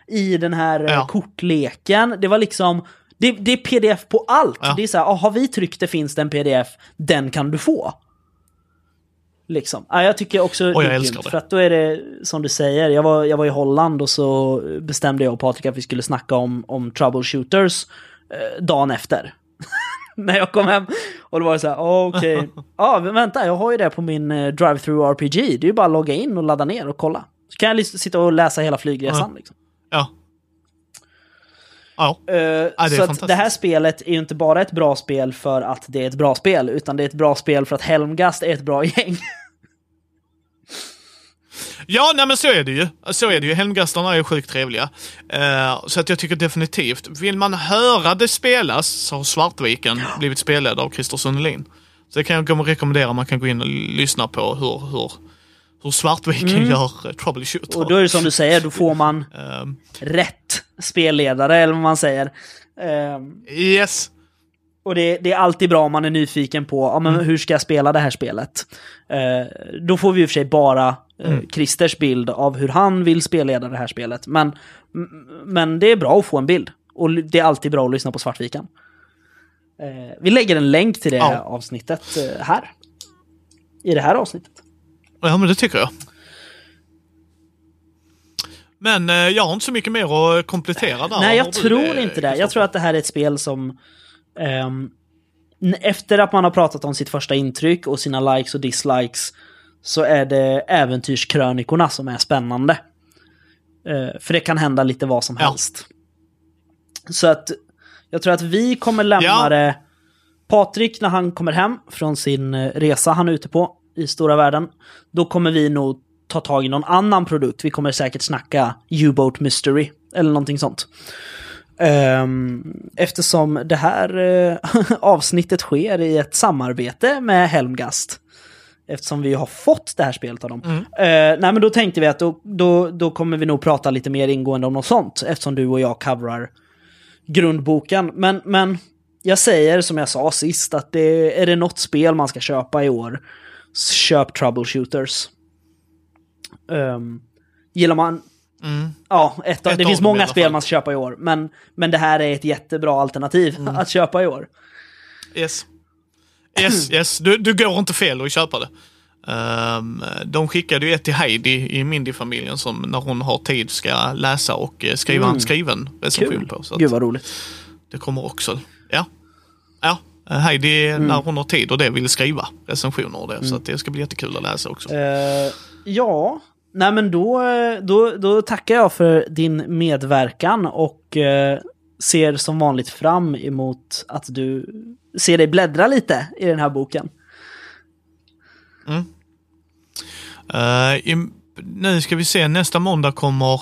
I den här eh, ja. kortleken. Det var liksom, det, det är pdf på allt. Ja. Det är så här, ah, har vi tryckt det finns det en pdf, den kan du få. Liksom. Ja, jag tycker också och jag älskar det. För att då är det som du säger, jag var, jag var i Holland och så bestämde jag och Patrik att vi skulle snacka om, om troubleshooters eh, dagen efter. När jag kom hem. Och då var det så här, okej, okay. ja men vänta, jag har ju det på min eh, drive-through RPG. Det är ju bara att logga in och ladda ner och kolla. Så kan jag sitta och läsa hela flygresan. Ja. Liksom. ja. Ja. Uh, ja så att det här spelet är ju inte bara ett bra spel för att det är ett bra spel, utan det är ett bra spel för att Helmgast är ett bra gäng. Ja, nej men så är det ju. Så är det ju. Helmgastarna är ju sjukt trevliga. Uh, så att jag tycker definitivt, vill man höra det spelas så har Svartviken ja. blivit spelad av Christer Sundelin. Så det kan jag rekommendera, man kan gå in och lyssna på hur, hur, hur Svartviken mm. gör uh, troubleshooter. Och då är det som du säger, då får man uh, rätt spelledare, eller vad man säger. Uh, yes. Och det, det, är alltid bra om man är nyfiken på ja, men mm. hur ska jag spela det här spelet. Eh, då får vi i och för sig bara eh, mm. Christers bild av hur han vill spelleda det här spelet. Men, men det är bra att få en bild. Och det är alltid bra att lyssna på Svartviken. Eh, vi lägger en länk till det ja. avsnittet eh, här. I det här avsnittet. Ja, men det tycker jag. Men eh, jag har inte så mycket mer att komplettera där. Nej, jag tror det, inte det. Jag tror att det här är ett spel som... Um, efter att man har pratat om sitt första intryck och sina likes och dislikes så är det äventyrskrönikorna som är spännande. Uh, för det kan hända lite vad som helst. Så att jag tror att vi kommer lämna ja. det... Patrik, när han kommer hem från sin eh, resa han är ute på, i stora världen, då kommer vi nog ta tag i någon annan produkt. Vi kommer säkert snacka U-Boat Mystery eller någonting sånt. Um, eftersom det här uh, avsnittet sker i ett samarbete med Helmgast. Eftersom vi har fått det här spelet av dem. Mm. Uh, nej men då tänkte vi att då, då, då kommer vi nog prata lite mer ingående om något sånt. Eftersom du och jag coverar grundboken. Men, men jag säger som jag sa sist att det, är det något spel man ska köpa i år, köp Troubleshooters. Um, gillar man... Mm. Ja, ett, ett det finns många spel man ska köpa i år, men, men det här är ett jättebra alternativ mm. att köpa i år. Yes. Yes, yes. Du, du går inte fel att köpa det. Um, de skickade ju ett till Heidi i Mindy-familjen som när hon har tid ska läsa och eh, skriva mm. en skriven recension på. Så Gud vad roligt. Det kommer också. Ja. Ja. Heidi, mm. när hon har tid och det, vill skriva recensioner och det. Mm. Så det ska bli jättekul att läsa också. Uh, ja, nej men då, då, då tackar jag för din medverkan och uh, ser som vanligt fram emot att du ser dig bläddra lite i den här boken. Mm. Uh, i, nu ska vi se, nästa måndag kommer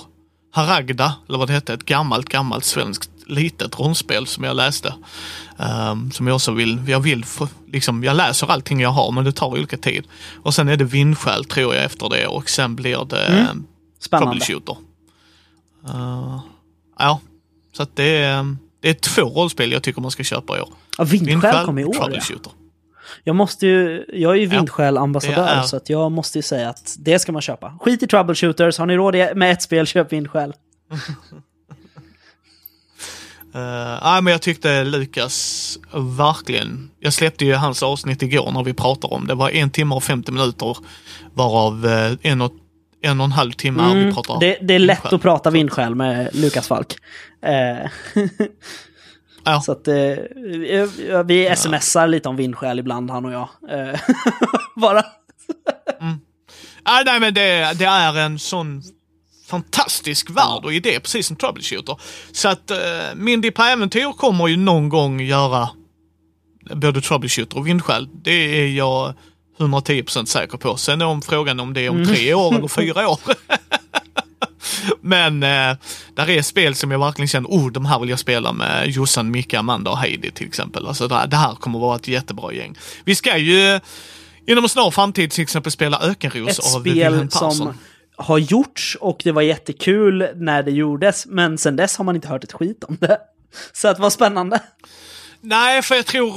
Haragda, eller vad det hette, ett gammalt, gammalt svenskt litet rollspel som jag läste. Um, som jag också vill, jag vill, liksom, jag läser allting jag har men det tar olika tid. Och sen är det vindskäl tror jag efter det och sen blir det mm. Spännande. troubleshooter. Uh, ja, så att det är, det är två rollspel jag tycker man ska köpa i år. Ja, vindskäl kommer i år ja. Jag måste ju, jag är ju vindskäl-ambassadör så att jag måste ju säga att det ska man köpa. Skit i troubleshooters, har ni råd med ett spel, köp vindskäl. Uh, men jag tyckte Lukas verkligen, jag släppte ju hans avsnitt igår när vi pratade om det. var en timme och 50 minuter varav uh, en, och, en och en halv timme mm, vi pratar det, det är lätt att prata vindskäl med Lukas Falk. Uh, ja. Så att uh, vi smsar ja. lite om vindskäl ibland han och jag. Bara. mm. ah, nej men det, det är en sån fantastisk värld och idé, precis som Troubleshooter. Så att uh, Mindy på äventyr kommer ju någon gång göra både Troubleshooter och Vindskäl. Det är jag 110% säker på. Sen om frågan om det är om mm. tre år eller fyra år. Men eh, där är spel som jag verkligen känner, oh, de här vill jag spela med Jossan, Micke, Amanda och Heidi till exempel. Alltså det här, det här kommer vara ett jättebra gäng. Vi ska ju inom en snar framtid till exempel spela Ökenros ett av Wilhelm Persson. Som har gjorts och det var jättekul när det gjordes, men sen dess har man inte hört ett skit om det. Så att vad spännande. Nej, för jag tror...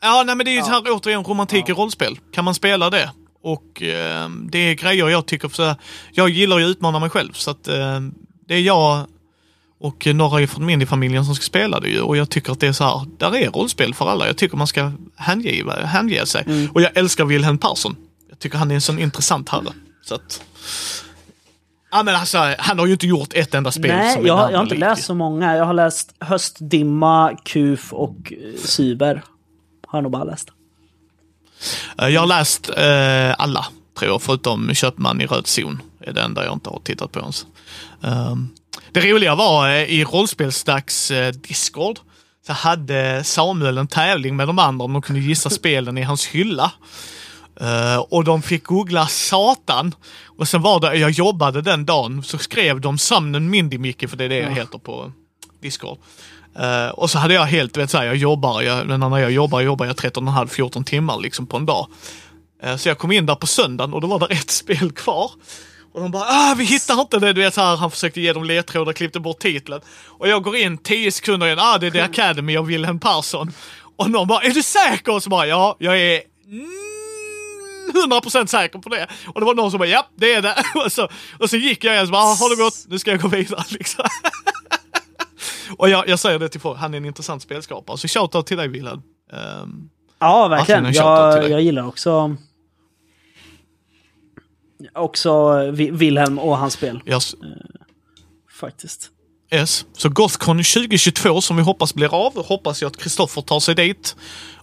Ja, nej men det är ju ja. här återigen romantik ja. i rollspel. Kan man spela det? Och eh, det är grejer jag tycker, för jag gillar ju att utmana mig själv så att eh, det är jag och några från min familjen som ska spela det ju och jag tycker att det är så här, där är rollspel för alla. Jag tycker man ska hänge, hänge sig. Mm. Och jag älskar Wilhelm Persson. Jag tycker han är en sån intressant herre. Så att, Ja men alltså, han har ju inte gjort ett enda spel Nej, som jag, jag har inte lik. läst så många. Jag har läst Höstdimma, Kuf och eh, Cyber. Har jag nog bara läst. Eh, jag har läst eh, alla, tror jag, förutom Köpman i röd zon. är det enda jag inte har tittat på ens. Um, det roliga var eh, i rollspelsdags eh, Discord så hade Samuel en tävling med de andra om de kunde gissa spelen i hans hylla. Uh, och de fick googla Satan. Och sen var det, jag jobbade den dagen, så skrev de Sumnen Mindy Micke, för det är det jag heter på Discord. Uh, och så hade jag helt, vet så jag jobbar, jag, när jag jobbar jobbar jag 13,5-14 timmar liksom på en dag. Uh, så jag kom in där på söndagen och då var det ett spel kvar. Och de bara, ah, vi hittar inte det. Du vet, så här, han försökte ge dem ledtrådar, klippte bort titeln. Och jag går in 10 sekunder igen, ah, det är The Academy av Wilhelm Persson. Och någon bara, är du säker? Och så bara, ja, jag är 100% säker på det. Och det var någon som bara, ja det är det. Och så, och så gick jag igen och bara, ah, har det gått? Nu ska jag gå vidare liksom. och jag, jag säger det till folk, han är en intressant spelskapare. Så shoutout till dig Wilhelm. Um, ja, verkligen. Jag, jag gillar också också Wilhelm och hans spel. Yes. Uh, faktiskt. Yes. Så Gothcon 2022 som vi hoppas blir av, hoppas jag att Kristoffer tar sig dit.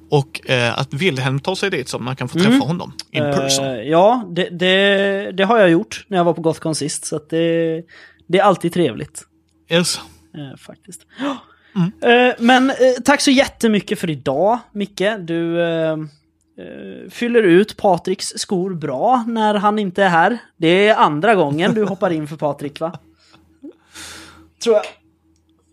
Och eh, att Wilhelm tar sig dit så man kan få träffa mm. honom in person. Uh, ja, det, det, det, har jag gjort när jag var på Gothcon sist. Så det, det är alltid trevligt. Yes. Uh, faktiskt. Mm. Uh, men tack så jättemycket för idag, Micke. Du eh, fyller ut Patriks skor bra när han inte är här. Det är andra gången du hoppar in för Patrik va? Tror jag.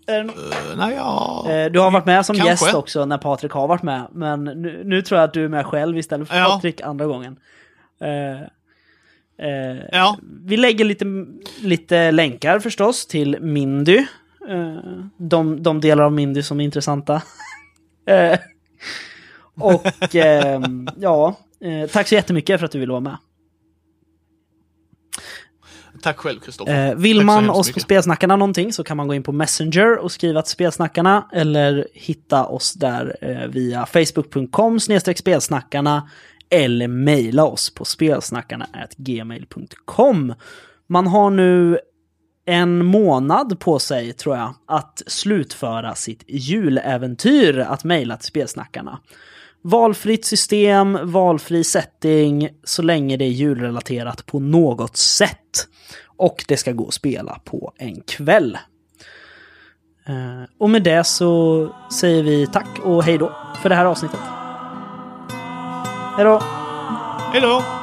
Är det no- Uh, nej, ja. Eh, Du har varit med som Kanske. gäst också när Patrik har varit med. Men nu, nu tror jag att du är med själv istället för Ja. Patrik andra gången. Eh, eh, Ja. Vi lägger lite, lite länkar förstås till Mindy. De, de delar av Mindy som är intressanta. Och ehm, ja, tack så jättemycket för att du ville vara med. Tack själv Kristoffer. Eh, vill Tack man oss på mycket. Spelsnackarna någonting så kan man gå in på Messenger och skriva till Spelsnackarna eller hitta oss där eh, via facebook.com spelsnackarna eller mejla oss på spelsnackarna gmail.com. Man har nu en månad på sig, tror jag, att slutföra sitt juläventyr att mejla till Spelsnackarna. Valfritt system, valfri setting, så länge det är julrelaterat på något sätt. Och det ska gå att spela på en kväll. Eh, och med det så säger vi tack och hej då för det här avsnittet. Hej då! Hej då!